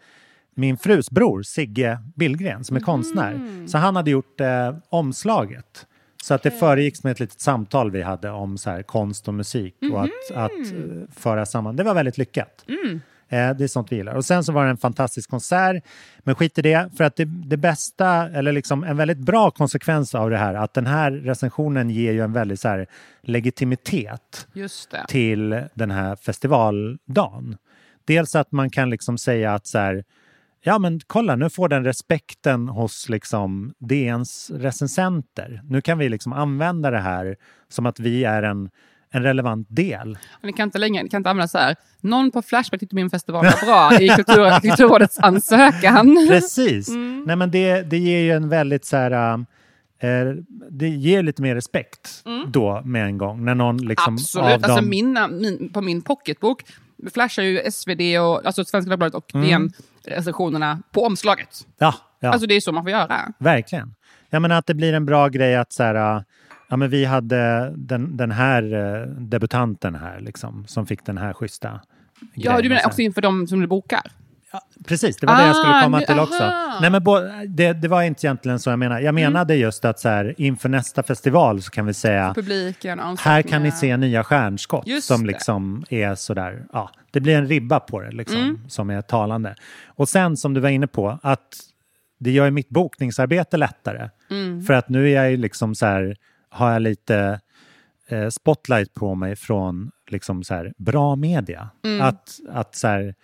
min frus bror Sigge Billgren som är konstnär. Så han hade gjort eh, omslaget. Så att det föregicks med ett litet samtal vi hade om så här, konst och musik och att, att eh, föra samman. Det var väldigt lyckat. Eh, det är sånt vi gillar. Och sen så var det en fantastisk konsert. Men skit i det, för att det, det bästa, eller liksom en väldigt bra konsekvens av det här, att den här recensionen ger ju en väldigt så här, legitimitet till den här festivaldagen. Dels att man kan liksom säga att så här, ja men kolla nu får den respekten hos liksom DNs recensenter. Nu kan vi liksom använda det här som att vi är en, en relevant del. Ni kan inte längre, ni kan inte använda så här, någon på Flashback tyckte min festival var bra i kultur, Kulturrådets ansökan. Precis. Mm. Nej, men det, det ger ju en väldigt så här... eh, det ger lite mer respekt då med en gång. När någon liksom Mm. Absolut. Alltså dem... mina, min, på min pocketbok flashar ju SvD, och, alltså Svenska Dagbladet och Mm. DN recensionerna på omslaget. Ja, ja. Alltså det är så man får göra. Verkligen. Jag menar att det blir en bra grej att så här, äh, ja, men vi hade den, den här äh, debutanten här liksom, som fick den här schyssta Ja, grejen. du menar också inför de som du bokar? Precis, det var det jag skulle Ah, komma nu- till också. aha. Nej, men bo, det, det var inte egentligen så jag menade. Jag Mm. menade just att så här, inför nästa festival så kan vi säga Publiken, här kan ni se nya stjärnskott Just som det. liksom är sådär, ja, det blir en ribba på det liksom, Mm. som är talande. Och sen som du var inne på, att det gör mitt bokningsarbete lättare. Mm. För att nu är jag ju liksom så här, har jag lite eh, spotlight på mig från liksom så här, bra media. Mm. Att, att så här,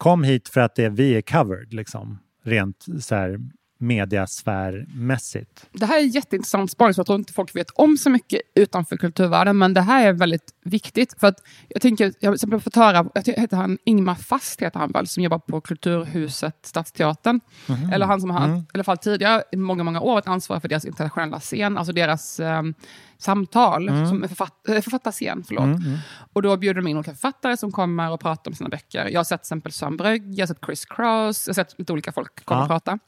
kom hit för att det, vi är covered, liksom, rent så här, mediasfärmässigt. Det här är jätteintressant spaning som jag tror inte folk vet om så mycket utanför kulturvärlden, men det här är väldigt viktigt. För att jag tänker, jag har exempel fått höra, jag heter han Ingmar Fast, heter han väl, som jobbar på Kulturhuset, Stadsteatern. Mhm. Eller han som har, Mm. i alla fall tidigare, i många, många år varit ansvarig för deras internationella scen, alltså deras ehm, samtal, Mm. som är författ, äh, författarscen. Förlåt. Mm, mm. Och då bjuder de in olika författare som kommer och pratar om sina böcker. Jag har sett till exempel Sören Brögg, jag har sett Chris Cross, jag har sett lite olika folk komma Ja. och prata.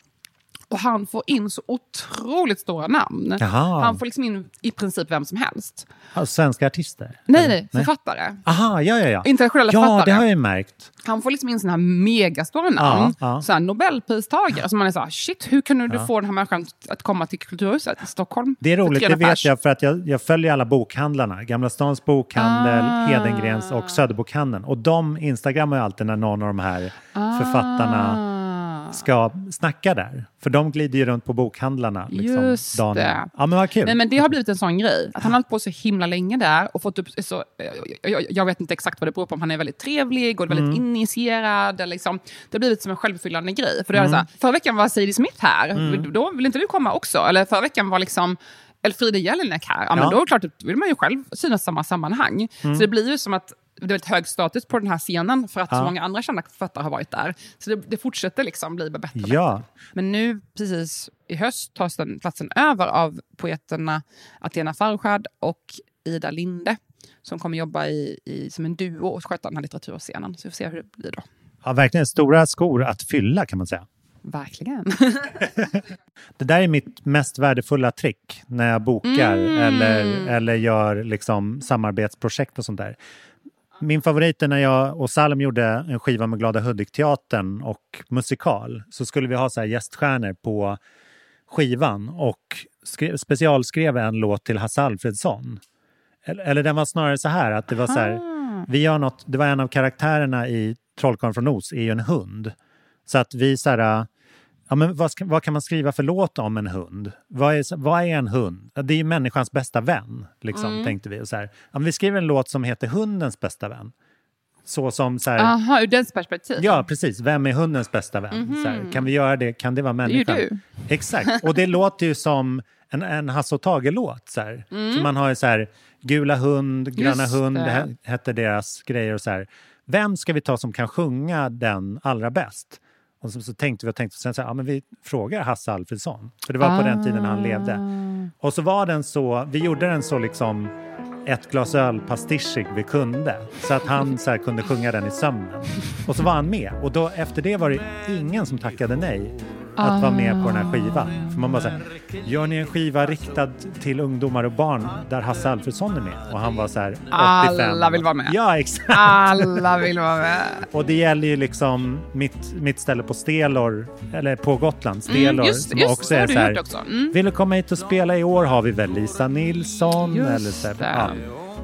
Och han får in så otroligt stora namn. Jaha. Han får liksom in i princip vem som helst. Ja, svenska artister? Nej, nej, författare. Aha, ja, ja, ja. Internationella ja, författare. det har jag märkt. Han får liksom in såna här megastora namn. Ja, ja. Så här Nobelpristagare. Så man är så här, shit, hur kunde du Ja. få den här människan att komma till Kulturhuset i Stockholm? Det är roligt, det 300 vet jag för att jag, jag följer alla bokhandlarna. Gamla Stans bokhandel, Ah. Hedengrens och Söderbokhandeln. Och de instagrammar ju alltid när någon av de här författarna Ah. Ska snacka där. För de glider ju runt på bokhandlarna. Liksom, Just dagen det. Ja, men vad kul. Nej, men det har blivit en sån grej. Att han har hållit på så himla länge där och fått upp... Så, jag, jag, vet inte exakt vad det beror på, om han är väldigt trevlig och väldigt Mm. initierad. Liksom. Det har blivit som en självfyllande grej. För det är Mm. så här, förra veckan var Sadie Smith här, Mm. då vill inte du komma också? Eller förra veckan var liksom Elfriede Jelinek här. Ja, men Ja. då är det klart att vill man ju själv synas i samma sammanhang. Mm. Så det blir ju som att det är väldigt hög status på den här scenen för att Ja. så många andra kända författare har varit där. Så det, det fortsätter liksom bli bättre. och Ja. men nu precis i höst tas den platsen över av poeterna Athena Farrokhad och Ida Linde som kommer jobba i, i, som en duo och sköta den här litteraturscenen. Så vi får se hur det blir då. ja, verkligen stora skor att fylla kan man säga. Verkligen. Det där är mitt mest värdefulla trick när jag bokar Mm. eller, eller gör liksom samarbetsprojekt och sånt där. Min favorit är när jag och Salem gjorde en skiva med Glada Hudik-teatern och musikal. Så skulle vi ha så här gäststjärnor på skivan och skrev, specialskrev en låt till Hasse Alfredsson. Eller, eller den var snarare så här att det var så här, vi gör något, det var en av karaktärerna i Trollkarlen från Oz är ju en hund. Så att vi så här, ja men vad, ska, vad kan man skriva för låt om en hund? Vad är, vad är en hund? Det är ju människans bästa vän, liksom, Mm. tänkte vi. Och så här, ja, vi skriver en låt som heter Hundens bästa vän. Så som så här, Aha, ur dens perspektiv. Ja, precis. Vem är hundens bästa vän? Så här, kan vi göra det? Kan det vara Mhm. Det är ju människan? du. Exakt. Och det låter ju som en, en Hasse och Tage-låt. Så här. Mm. Man har ju så här, Gula hund, Gröna Just hund, det. det he- hette deras grejer. och så här. Vem ska vi ta som kan sjunga den allra bäst? Och så, så tänkte vi och tänkte, sen så här, ja, men vi frågar Hasse Alfredsson. För det var på den tiden han levde. Ah. Och så var den så, vi gjorde den så liksom ett glas öl pastischig vi kunde. Så att han så här, kunde sjunga den i sömnen. Och så var han med. Och då, efter det var det ingen som tackade nej att vara med på den här skivan. För man bara såhär, gör ni en skiva riktad till ungdomar och barn där Hasse Alfredson är med? Och han var så här 85. Alla vill vara med. Ja, exakt. Alla vill vara med. Och det gäller ju liksom mitt, mitt ställe på Stelor, eller på Gotland, Stelor, Mm, just- som just också är så här, också. Mm. vill du komma hit och spela i år har vi väl Lisa Nilsson. Just eller så, här, det. ja.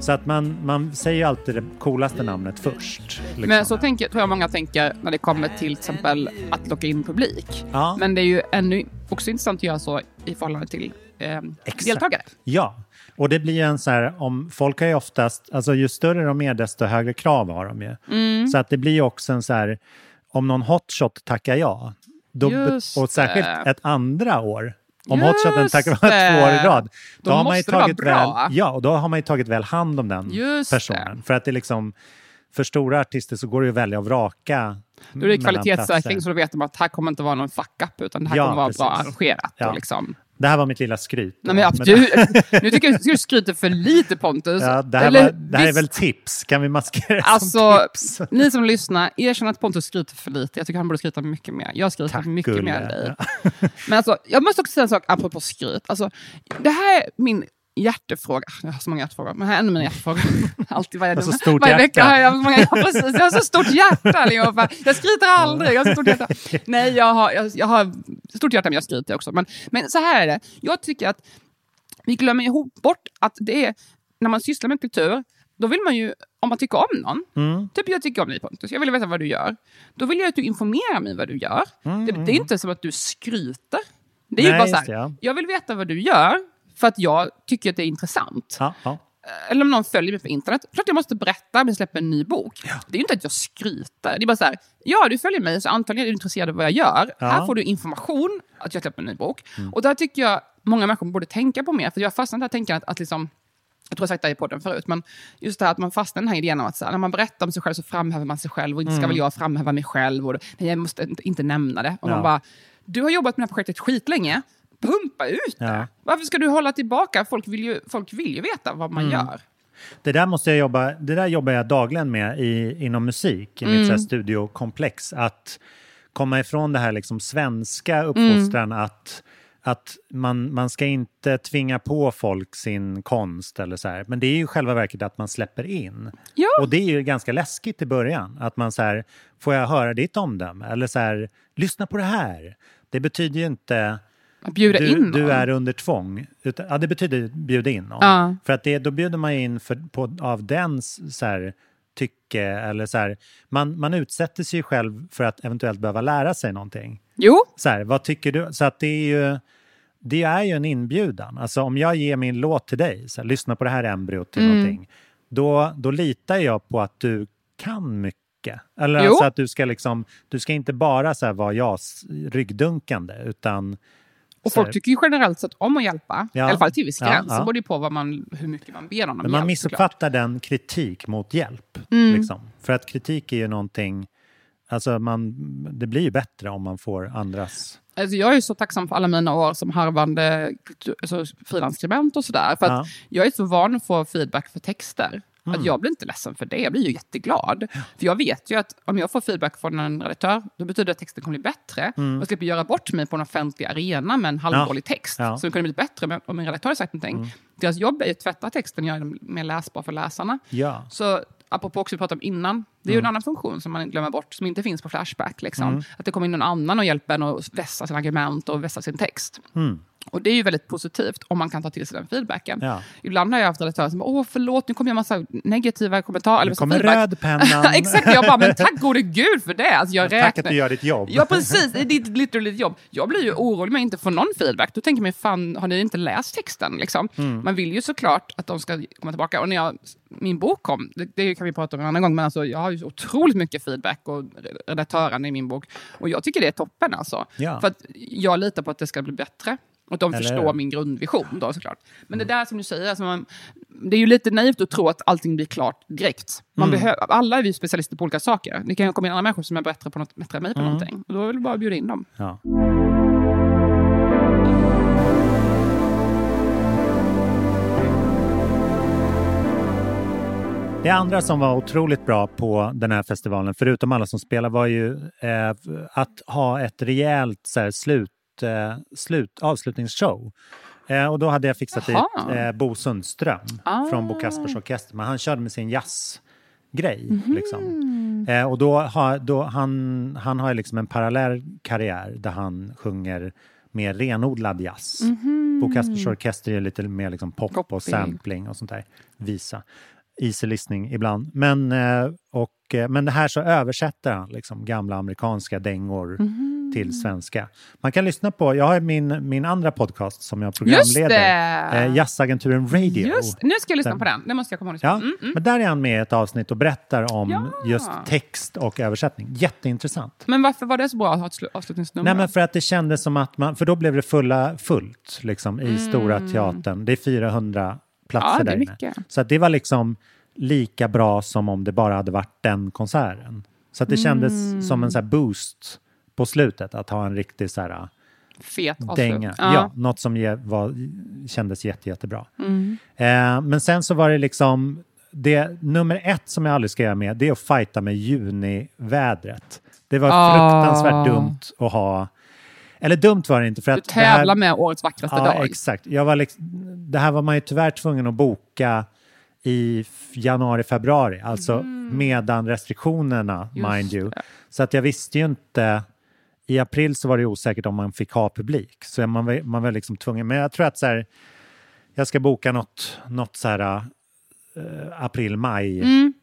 Så att man, man säger alltid det coolaste namnet först. Liksom. Men så tänker, tror jag många tänker när det kommer till till exempel att locka in publik. Ja. Men det är ju ännu också intressant att göra så i förhållande till eh, deltagare. Ja, och det blir ju en så här, om folk har ju oftast, alltså ju större de är desto högre krav har de ju. Mm. Så att det blir ju också en så här, om någon hotshot tackar ja, då, och särskilt ett andra år, om Just hotshoten tackar ja det. två år i rad, då, Då har man ju det tagit väl, bra. ja, och då har man tagit väl hand om den Just personen. För att det är liksom, för stora artister så går det ju att välja och vraka. Då är det kvalitetssäkring platser. så då vet de att här kommer inte vara någon fuck-up utan det här Ja, kommer vara bra precis. arrangerat. Ja. Och liksom. Det här var mitt lilla skryt. Nej, men, ja, du, nu tycker jag du skryter för lite Pontus. Ja, det här, Eller, var, det här är väl tips? Kan vi maskera Alltså, som tips? ni som lyssnar, erkänn att Pontus skryter för lite. Jag tycker han borde skryta mycket mer. Jag skryter mycket Gulle. mer än dig. Men alltså, jag måste också säga en sak apropå skryt. Alltså, det här är min hjärtefråga. Jag har så många hjärtefrågor, men här är ännu min hjärtefråga. Alltid varje, så stort varje vecka hjärta. har jag många, ja, precis, jag har så stort hjärta allihopa. Jag skryter aldrig, jag har så stort hjärta. Nej, jag har, jag, jag har stort hjärta men jag skryter också. Men, men så här är det, jag tycker att vi glömmer ihop bort att det är, när man sysslar med kultur, då vill man ju, om man tycker om någon, Mm. typ jag tycker om dig Pontus, jag vill veta vad du gör. Då vill jag att du informerar mig vad du gör. Det, det är inte som att du skryter. Det är ju Mm, Nej, bara så här, ja. jag vill veta vad du gör för att jag tycker att det är intressant. Ja, ja. Eller om någon följer mig på internet, klart jag måste berätta om jag släpper en ny bok. Det är ju inte att jag skryter. Det är bara så här, ja du följer mig så antagligen är du intresserad av vad jag gör. Ja. Här får du information att jag släpper en ny bok. Mm. Och där tycker jag många människor borde tänka på mer, för jag har fastnat här tänkandet att liksom jag tror jag sagt det här i podden förut, men just det här att man fastnar i den här idén om att så här, när man berättar om sig själv så framhäver man sig själv och inte ska Mm. väl jag framhäva mig själv och nej, jag måste inte, inte nämna det. Och Ja. man bara, du har jobbat med det här projektet skitlänge, pumpa ut det. Ja. Varför ska du hålla tillbaka? Folk vill ju, folk vill ju veta vad man Mm. gör. Det där, måste jag jobba, det där jobbar jag dagligen med i, inom musik, i Mm. mitt så här studiokomplex. Att komma ifrån det här liksom svenska uppfostran att, att man, man ska inte tvinga på folk sin konst eller så här. Men det är ju själva verket att man släpper in. Ja. Och det är ju ganska läskigt i början. Att man så här, får jag höra ditt omdöme? Eller så här, lyssna på det här. Det betyder ju inte Att bjuda du, in du någon. är under tvång. Utan, ja, det betyder bjuda in någon. Ja. För att det, då bjuder man in för, på, av dens så här, tycke. Eller så här, man, man utsätter sig själv för att eventuellt behöva lära sig någonting. Jo, Så här, vad tycker du? Så att det är ju, det är ju en inbjudan. Alltså om jag ger min låt till dig, så här, lyssna på det här embryot till Mm. någonting. Då, då litar jag på att du kan mycket. Eller Jo. alltså att du ska liksom, du ska inte bara så vara jag ryggdunkande, utan och folk tycker ju generellt sett om att hjälpa. Ja. I alla fall till viss Ja, gräns. ja. Det beror ju på vad man, hur mycket man ber om Men man hjälp, missuppfattar den kritik mot hjälp. Mm. Liksom. För att kritik är ju någonting... Alltså man, det blir ju bättre om man får andras... Alltså jag är så tacksam för alla mina år som harvande alltså frilansskribent och sådär. För att jag är så van att få feedback för texter. Mm. Att jag blir inte ledsen för det, jag blir ju jätteglad. För jag vet ju att om jag får feedback från en redaktör, då betyder det att texten kommer bli bättre. Mm. Jag slipper göra bort mig på en offentlig arena med en halvdålig Ja. text. Ja. Det kunde bli bättre om en redaktör hade sagt någonting. Mm. Deras jobb är ju att tvätta texten, göra den mer läsbar för läsarna. Ja. Så apropå också vi pratade om innan, det är ju Mm. en annan funktion som man glömmer bort, som inte finns på Flashback. Liksom. Mm. Att det kommer in någon annan och hjälper en att vässa sina argument och vässa sin text. Mm. Och det är ju väldigt positivt om man kan ta till sig den feedbacken. Ja. Ibland har jag haft redaktörer som åh förlåt, nu kommer jag massa negativa kommentarer. Nu kommer feedback." rödpennan. Exakt, jag bara, men tack gode gud för det. Alltså, jag Tack att räknar... du gör ditt jobb. Ja, precis. Det är ditt literally jobb. Jag blir ju orolig om jag inte får någon feedback. Då tänker jag mig, fan, har ni inte läst texten? Liksom? Mm. Man vill ju såklart att de ska komma tillbaka. Och när jag, min bok kom, det, det kan vi prata om en annan gång, men alltså, jag har ju otroligt mycket feedback och redaktörerna i min bok. Och jag tycker det är toppen alltså. Ja. För att jag litar på att det ska bli bättre. Och att de Eller förstår min grundvision då såklart. Men det där som du säger, alltså man, det är ju lite naivt att tro att allting blir klart direkt. Man Mm. behöver, alla är vi specialister på olika saker. Det kan ju komma in andra människor som är bättre, på något, bättre än mig på Mm. någonting. Och då är det bara att bjuda in dem. Ja. Det andra som var otroligt bra på den här festivalen, förutom alla som spelar, var ju eh, att ha ett rejält så här, slut, eh, slut, avslutningsshow. Eh, och då hade jag fixat dit Jaha. eh, Bo Sundström Ah. från Bo Kaspers Orkester. Men han körde med sin jazzgrej. Mhm. Liksom. Eh, och då har, då han, han har liksom en parallell karriär där han sjunger mer renodlad jazz. Mhm. Bo Kaspers Orkester är lite mer liksom pop och Poppig. sampling och sånt där. Visa. Easy listening ibland. Men, eh, och, eh, men det här så översätter han liksom gamla amerikanska dängor Mhm. till svenska. Man kan lyssna på, jag har min, min andra podcast som jag programleder. Eh, Jazzagenturen Radio. Just, nu ska jag lyssna Den- på den. Det måste jag komma ihåg. Ja, Mm, mm. men där är han med i ett avsnitt och berättar om Ja. just text och översättning. Jätteintressant. Men varför var det så bra att ha ett slu- avslutningsnummer? Nej, men för att det kändes som att man, för då blev det fulla, fullt liksom, i Stora Teatern. Det är 400 platser. Ja, där inne. Så att det var liksom lika bra som om det bara hade varit den konserten. Så att det kändes Mm. som en så boost på slutet att ha en riktig så här, Fet avslut. dänga. Ja. något som var, kändes jätte, jättebra. Mm. Eh, men sen så var det liksom, det, nummer ett som jag aldrig ska göra med, det är att fighta med junivädret. Det var Ah. fruktansvärt dumt att ha, eller dumt var det inte för Du att... här- tävlar med årets vackraste ja, dag. exakt. Jag var liksom, det här var man ju tyvärr tvungen att boka i januari, februari, alltså medan restriktionerna, Mm. Just mind you. det. Så att jag visste ju inte, i april så var det osäkert om man fick ha publik. Så man var, man var liksom tvungen, men jag tror att så här, jag ska boka något, något så här eh, april, maj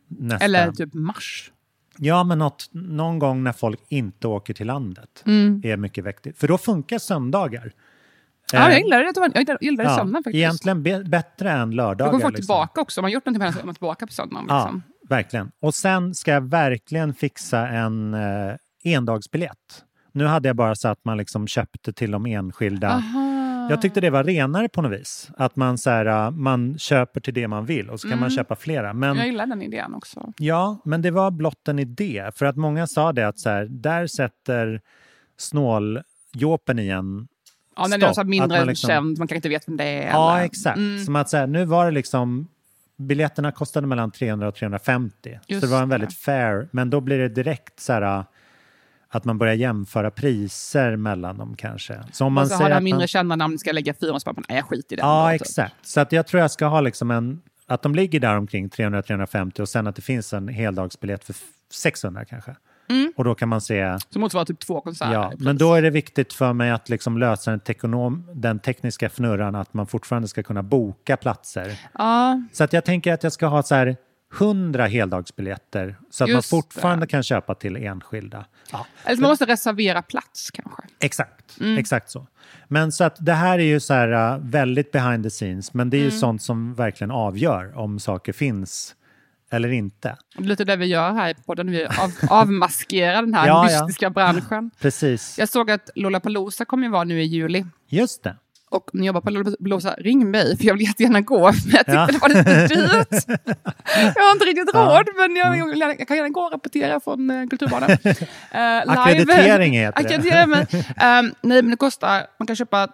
nästa. Mm. Eller typ mars. Ja, men något, någon gång när folk inte åker till landet Mm. är mycket viktigt. För då funkar söndagar. Ja, Eh, jag gillar det. Jag gillar- gillar ja, söndagen faktiskt. Egentligen be- bättre än Då lördagar. kommer folk liksom. tillbaka också. Om man gjort någonting med är man tillbaka på söndagen. Liksom. Ja, verkligen. Och sen ska jag verkligen fixa en eh, endagsbiljett. Nu hade jag bara så att man liksom köpte till de enskilda. Aha. Jag tyckte det var renare på något vis. Att man, så här, eh, man köper till det man vill och så kan man Mm. köpa flera. Men, Jag gillar den idén också. Ja, men det var blott en idé. För att många sa det att så här, där sätter snåljåpen i en Ja, när det är så mindre man liksom- känd, man kanske inte vet vem det är. Ja, eller- exakt. Mm. Som att så här, nu var det liksom... Biljetterna kostade mellan 300 och 350. Just så det var en väldigt fair. Men då blir det direkt så här att man börjar jämföra priser mellan dem kanske. Så om man och så har säger det här att mindre man, kända namn, ska lägga fyra och så bara, nej jag skiter i det. Ja, ändå, typ. exakt. Så att jag tror jag ska ha liksom en... Att de ligger där omkring 300-350 och sen att det finns en heldagsbiljett för 600 kanske. Mm. Och då kan man se... Så motsvarar typ två konserter. Ja, men då är det viktigt för mig att liksom lösa den, tekonom, den tekniska fnurran att man fortfarande ska kunna boka platser. Ja, Så att jag tänker att jag ska ha så här 100 heldagsbiljetter så att Just man fortfarande kan köpa till enskilda. Ja, eller så man måste reservera plats kanske. exakt, Mm. exakt så. Men så att det här är ju så här uh, väldigt behind the scenes, men det är ju Mm. sånt som verkligen avgör om saker finns eller inte. Det lite det vi gör här i podden. Vi av, avmaskerar den här Ja, ja. mystiska branschen. Precis, Jag såg att Lollapalooza kommer ju vara nu i juli. just det. Och om ni jobbar på Lollapalooza, ring mig, för jag vill jättegärna gå. Men jag tyckte Ja. det var lite dyrt. jag har inte riktigt Ja. råd, men jag, jag, jag, kan gärna gå och rapportera från uh, Kulturbanan. Uh, Ackreditering heter det. Mig. Ehm, nej, men det kostar, man kan köpa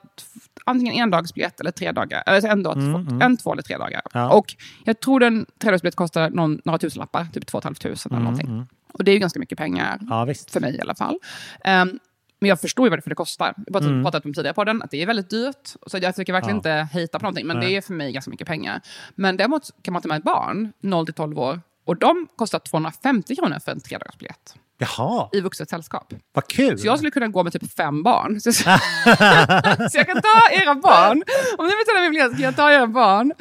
antingen en dagsbiljett eller tre dagar. Eller en, dag, Mm, två, mm. en, två eller tre dagar. Ja. Och jag tror den tredagsbiljett kostar någon, några tusenlappar, typ två och ett halvt tusen eller Mm, någonting. mm. Och det är ju ganska mycket pengar. Ja. För mig i alla fall. Ehm, men jag förstår ju vad det, kostar. Jag har Mm. pratat om tidigare på den, att det är väldigt dyrt. Så jag tycker verkligen Ja. inte hejta på någonting, men Nej. det är för mig ganska mycket pengar. Men däremot kan man ta med ett barn, 0 till 12 år, och de kostar 250 kronor för en tredagarsbiljett Jaha, i vuxet sällskap. vad kul! Så jag skulle kunna gå med typ fem barn. Så, så jag kan ta era barn. Om ni betalar min biljett kan jag ta era barn.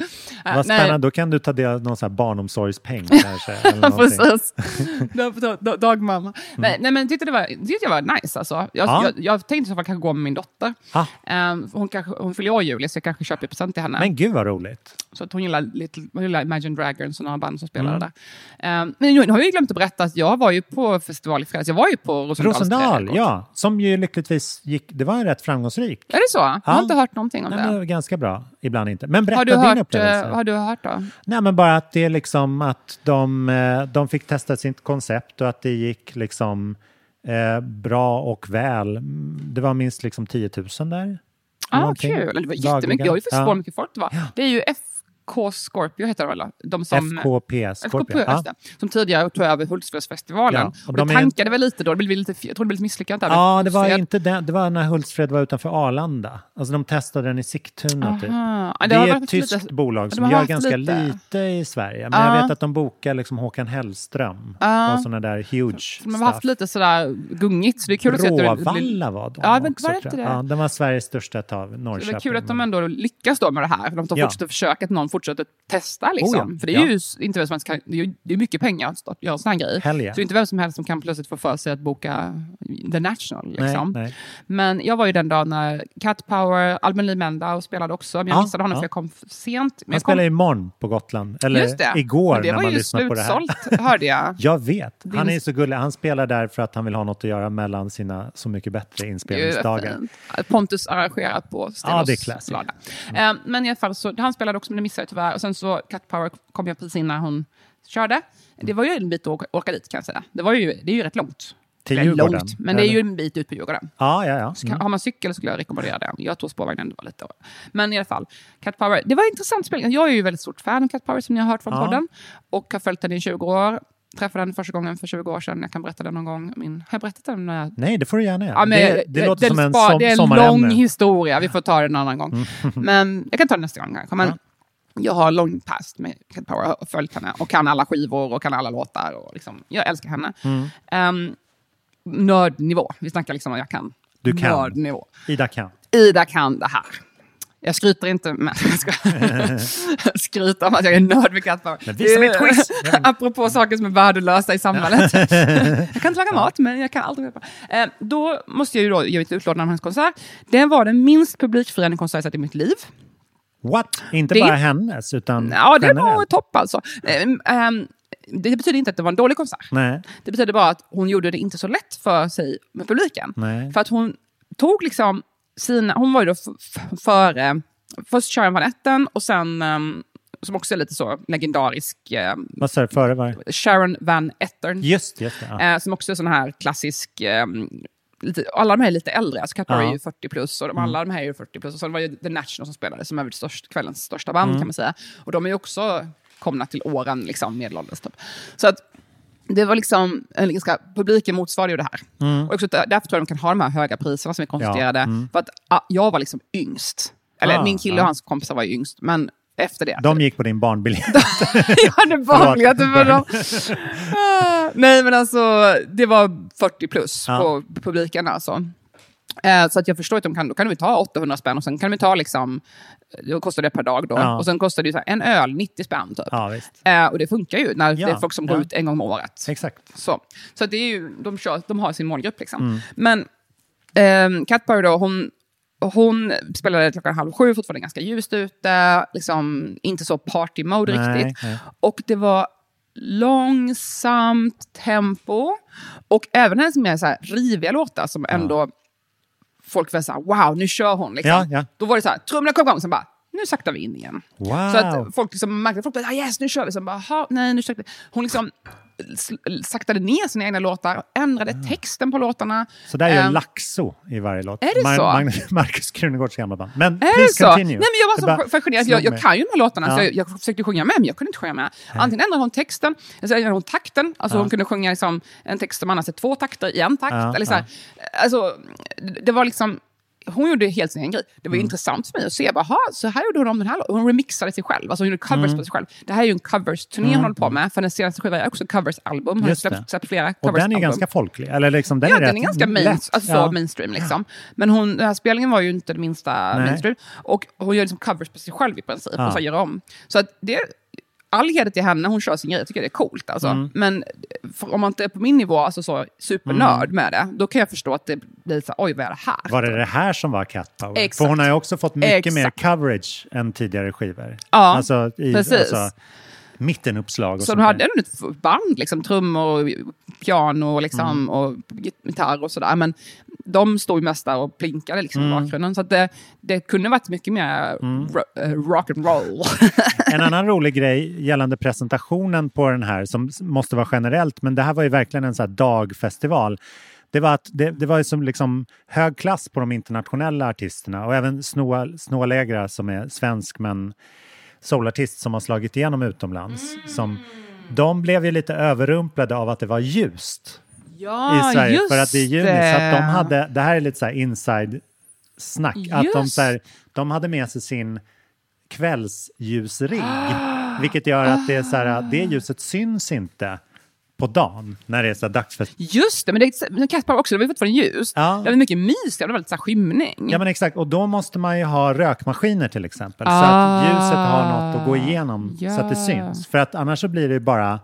Äh, Vad nej. spännande, då kan du ta del av någon sån här barnomsorgspeng kanske. Eller. Precis. Dag- dag- dag- Dagmamma. Nej, nej, men jag tyckte det var, tyckte jag var nice. Alltså. Jag, Ja. jag, jag tänkte så fall kanske gå med min dotter. Ah. Ehm, hon, kanske, hon fyller år i juli, så jag kanske köper present till henne. Men gud vad roligt. Så att hon gillar, Little, hon gillar Imagine Dragons och några band som spelade Mm. där. Ehm, men nu har jag glömt att berätta att jag var ju på festival fredags. Jag var ju på Rosendals Rosendal, ja. Som ju lyckligtvis gick, det var rätt framgångsrik. Är det så? Jag har inte hört någonting om Nej, det. ganska bra, ibland inte. Men berätta Har du, din hört, upplevelse. eh, har du hört då? Nej, men bara att det är liksom att de, eh, de fick testa sitt koncept och att det gick liksom eh, bra och väl. Mm, Det var minst liksom 10 000 där. Ah, kul. Det var jättemycket. Jag har ju förstått Ja. mycket folk det var. Det är ju FK Scorpio heter de väl? De som, FKP Scorpio. FKP, Ja. det. Som tidigare tog över Hultsfredsfestivalen. Ja, och och det de är- tankade väl lite då, det blev lite, jag tror det blev lite misslyckat där. Ja, det var, Fred. inte den, det var när Hultsfred var utanför Arlanda. Alltså de testade den i Sigtuna. Typ. Aha. Ja, Det, har är ett tyskt lite- bolag som gör ganska lite- lite i Sverige. Men Ja. jag vet att de bokar liksom Håkan Hellström Ja. och sådana där huge De har haft lite sådär gungigt, så det är kul att se att det. Bråvalla var de Ja, men också, var det det? Ja, den var Sveriges största ett av Så Norrköping. det är kul att de ändå lyckas då med det här. De Ja. fortsätter försöka, att någon fortsätter testa. Liksom. Oh ja, För det är ja. ju inte vem som helst kan, det är ju det mycket pengar att göra en sån här grej. Hell yeah. Så det är inte vem som helst som kan plötsligt få för sig att boka The National. Liksom. Nej, nej. Men jag var ju den dagen när Cat Power, Albin Lee Mendau spelade också. Men jag Ja, missade honom ja. för jag kom sent. Men Han jag kom, spelar imorgon på Gotland. Eller det. igår Men det när var man ju lyssnar på det här. slutsålt, hörde jag. Jag vet. Han är så gullig. Han spelar där för att han vill ha något att göra mellan sina Så mycket bättre inspelningsdagar. Pontus arrangerat på Ja, det är lada. Eh, Men i alla fall, så, han spelade också, men det missade jag tyvärr. Och sen så Cat Power kom jag precis innan hon körde. Det var ju en bit att åka, dit kan jag säga. Det, var ju, det är ju rätt långt. Till Eller Djurgården, Långt, men det är ju en bit ut på Djurgården. Ja, ja, ja. Mm. Har man cykel skulle jag rekommendera det. Jag tog spårvagnen, det var lite... Men i alla fall, Cat Power. Det var intressant spel. Jag är ju väldigt stort fan av Cat Power som ni har hört från Ja. podden. Och har följt den i 20 år. Träffade den första gången för 20 år sedan. Jag kan berätta den någon gång. Min, har jag berättat den? När jag Nej, det får du gärna göra. Ja, men det, det låter som en spa- som, Det är en sommarämne. lång historia, vi får ta det en annan gång. Mm. Men jag kan ta det nästa gång kanske. Men Jag har lång past med Cat Power och följt henne och kan alla skivor och kan alla låtar. Och liksom, jag älskar henne. Mm. Um, nördnivå, vi snackar liksom om jag kan. Du kan. Nördnivå. Ida kan. Ida kan det här. Jag skryter inte med... Jag ska skryta om att jag är nörd med. Men visa mig ett quiz. Apropå saker som är värdelösa i samhället. jag kan inte laga mat, men jag kan allt om Cat Power. Eh, Då måste jag ju då ge ett utlåtande om hennes konsert. Det var den minst publikfriande konsert jag sett i mitt liv. What? Inte Det- bara hennes, utan Ja, det var generellt? topp alltså. Eh, ehm, Det betyder inte att det var en dålig konsert. Nej. Det betyder bara att hon gjorde det inte så lätt för sig med publiken. Nej. För att hon tog liksom sina, hon var ju då före, först Sharon Van Etten och sen, ehm, som också är lite så legendarisk, Vad sa du före? Var? Sharon Van Etten. Just, just det. Ja. Eh, som också är sån här klassisk, ehm, lite, alla de här är lite äldre, alltså Power Ja. är ju 40 plus och de, Mm. alla de här är ju 40 plus. Och sen var ju The National som spelade, som är väl störst, kvällens största band Mm. kan man säga. Och de är ju också komna till åren, liksom, medelålders typ. Så att det var liksom, en ganska, publiken motsvarade ju det här. Mm. Och också där- därför tror jag de kan ha de här höga priserna som är konstruerade. Ja, mm. För att ah, jag var liksom yngst. Eller Ah, min kille ja. och hans kompisar var yngst, men efter det. De gick på din barnbiljett. jag hade. Ah, Nej, men alltså det var 40 plus Ja. på publiken alltså. Eh, så att jag förstår att de kan, då kan vi ta 800 spänn och sen kan vi ta liksom, då kostar det per dag då. Ja. Och sen kostar det så här, en öl 90 spänn typ. Ja. Eh, och det funkar ju när Ja, det är folk som går ut en gång om året. Exakt. Så, så det är ju, de, kör, de har sin målgrupp liksom. Mm. Men Cat Power då, hon, hon spelade klockan halv sju, fortfarande ganska ljust ute, liksom inte så party mode Nej, riktigt. nej. Och det var långsamt tempo. Och även hennes mer så här riviga låtar som ändå folk var så här, wow, nu kör hon. Liksom. Ja, ja. Då var det så här, trummorna kom igång, sen bara, nu saktar vi in igen. Wow. Så att folk liksom märkte, folk bara, ah, yes, nu kör vi. Sen bara, "Ha, nej, nu saktar Hon liksom saktade ner sina egna låtar, ändrade texten på låtarna. Så där är Ehm, Laxo i varje låt. Är det så? Mag- Marcus Krunegårds gamla band. Men Är det please så? continue. Nej, men jag Det var bara så fascinerad. Jag, jag kan ju de här låtarna, Ja. så jag, jag försökte sjunga med, men jag kunde inte sjunga med. Antingen ändrade hon texten, eller så ändrade hon takten. Alltså Ja. hon kunde sjunga liksom en text som annars är två takter i en takt. Ja, eller så här. Alltså, det var liksom... Hon gjorde helt sin egen grej. Det var Mm. intressant för mig att se, bara, "Ha, så här gjorde hon om den här låten. Hon remixade sig själv, alltså hon gjorde covers Mm. på sig själv. Det här är ju en covers-turné Mm, hon håller på med, för den senaste skivan är också covers-album. Hon har släppt, släppt flera Och den är covers-album. ganska folklig. Eller liksom, den ja, är den är ganska main, alltså, Ja. mainstream. Liksom. Men hon, den här spelningen var ju inte det minsta Nej. mainstream. Och hon gör liksom covers på sig själv i princip, Ja. och så gör om. Så att det, all heder till henne, hon kör sin grej, jag tycker det är coolt. Alltså. Mm. Men om man inte är på min nivå, alltså så supernörd med det, då kan jag förstå att det blir så oj vad är det här? Var det det här som var Cat Power? Exakt. För hon har ju också fått mycket Exakt. mer coverage än tidigare skivor. Ja, alltså, i, precis. Alltså, mittenuppslag och Så de hade ändå ett band, liksom, trummor, och piano liksom, Mm. och gitarr och sådär. Men de stod ju mest där och plinkade liksom, i Mm. bakgrunden. Så det, det kunde varit mycket mer ro- eh, rock and roll. En annan rolig grej gällande presentationen på den här, som måste vara generellt, men det här var ju verkligen en så här dagfestival. Det var, att det, det var ju som liksom hög klass på de internationella artisterna och även Snoa, Legra som är svensk men solartist som har slagit igenom utomlands. Som, de blev ju lite överrumplade av att det var ljust Ja, i Sverige just för att det är juni. det. Så att de hade, det här är lite så här inside snack. Att de, Just. så här, de hade med sig sin kvällsljusrigg. vilket gör att det, är så här, det ljuset syns inte på dagen när det är så här dagsfest. Just det, men det Kattpapp också, det var ju fortfarande ljust. Ja. Det var mycket mys, det var lite så skymning. Ja men exakt, och då måste man ju ha rökmaskiner till exempel. Så Ah. att ljuset har något att gå igenom så att det Ja. syns. För att annars så blir det ju bara,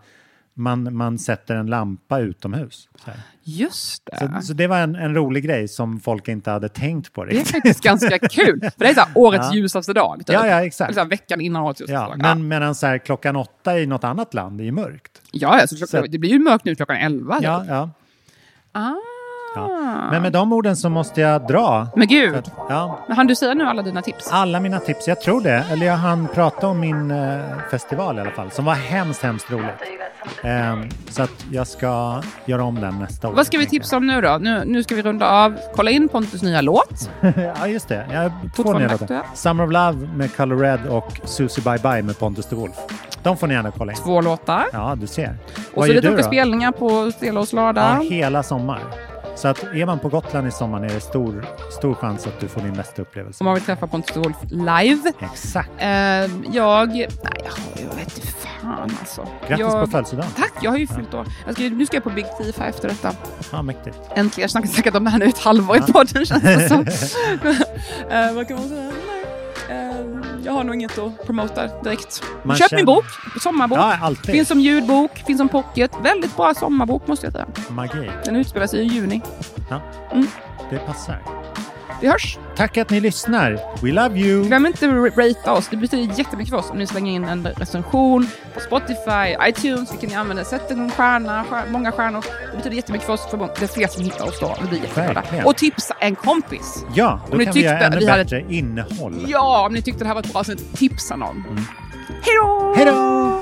man, man sätter en lampa utomhus. Så, här. Just det. så, så det var en, en rolig grej som folk inte hade tänkt på Det är riktigt. faktiskt ganska kul. För det är så här årets Ja. ljusaste dag. Typ. Ja, ja, exakt. Så här veckan innan årets ljusaste Ja, dag. men medan så här, klockan åtta i något annat land är ju mörkt. Ja, ja så Så- det blir ju mörkt nu klockan elva. Ja, typ. ja, Ah. Ja. Men med de orden så måste jag dra. Men gud, att- Ja, men hann du säga nu alla dina tips? alla mina tips, jag tror det. Eller jag hann prata om min eh, festival i alla fall, som var hemskt, hemskt roligt. Ehm, så att jag ska göra om den nästa år. Vad ska vi tipsa om nu då? Nu, nu ska vi runda av. Kolla in Pontus nya låt. ja, just det. Jag två nya låtar. Summer of Love med Color Red och Susie Bye Bye med Pontus de Wolf. De får ni gärna kolla in. Två låtar. Ja, du ser. Och Vad så lite olika spelningar på Stelås Ja, lördag. hela sommar. Så att är man på Gotland i sommar är det stor, stor chans att du får din bästa upplevelse. Om man vill träffa Pontus de Wolf live. Exakt. Eh, jag... Nej, jag, vet inte fan alltså. Grattis jag, på födelsedagen. Tack, jag har ju fyllt år. Jag ska, nu ska jag på Big Tifa efter detta. Ja, mäktigt. Äntligen. Jag snackar säkert om det här nu ett halvår i podden känns det som. Eh, vad kan man säga? Eh, jag har nog inget att promota direkt. Man Köp känner- min bok, sommarbok. Ja. Finns som ljudbok, finns som pocket. Väldigt bra sommarbok måste jag säga. Magi. Den utspelar sig i juni. Ja, Mm. det passar. Vi hörs! Tack att ni lyssnar. We love you. Glöm inte att ratea oss. Det betyder jättemycket för oss om ni slänger in en recension på Spotify, iTunes, vilken ni använder. Sätt en stjärna, stjär, många stjärnor. Det betyder jättemycket för oss, för det är fler som hittar oss då. Vi blir jätteglada. Och tipsa en kompis. Ja, då Om ni kan vi göra tyckte ännu vi hade- bättre innehåll. Ja, om ni tyckte det här var ett bra sätt, tipsa någon. Hej då! Hej då!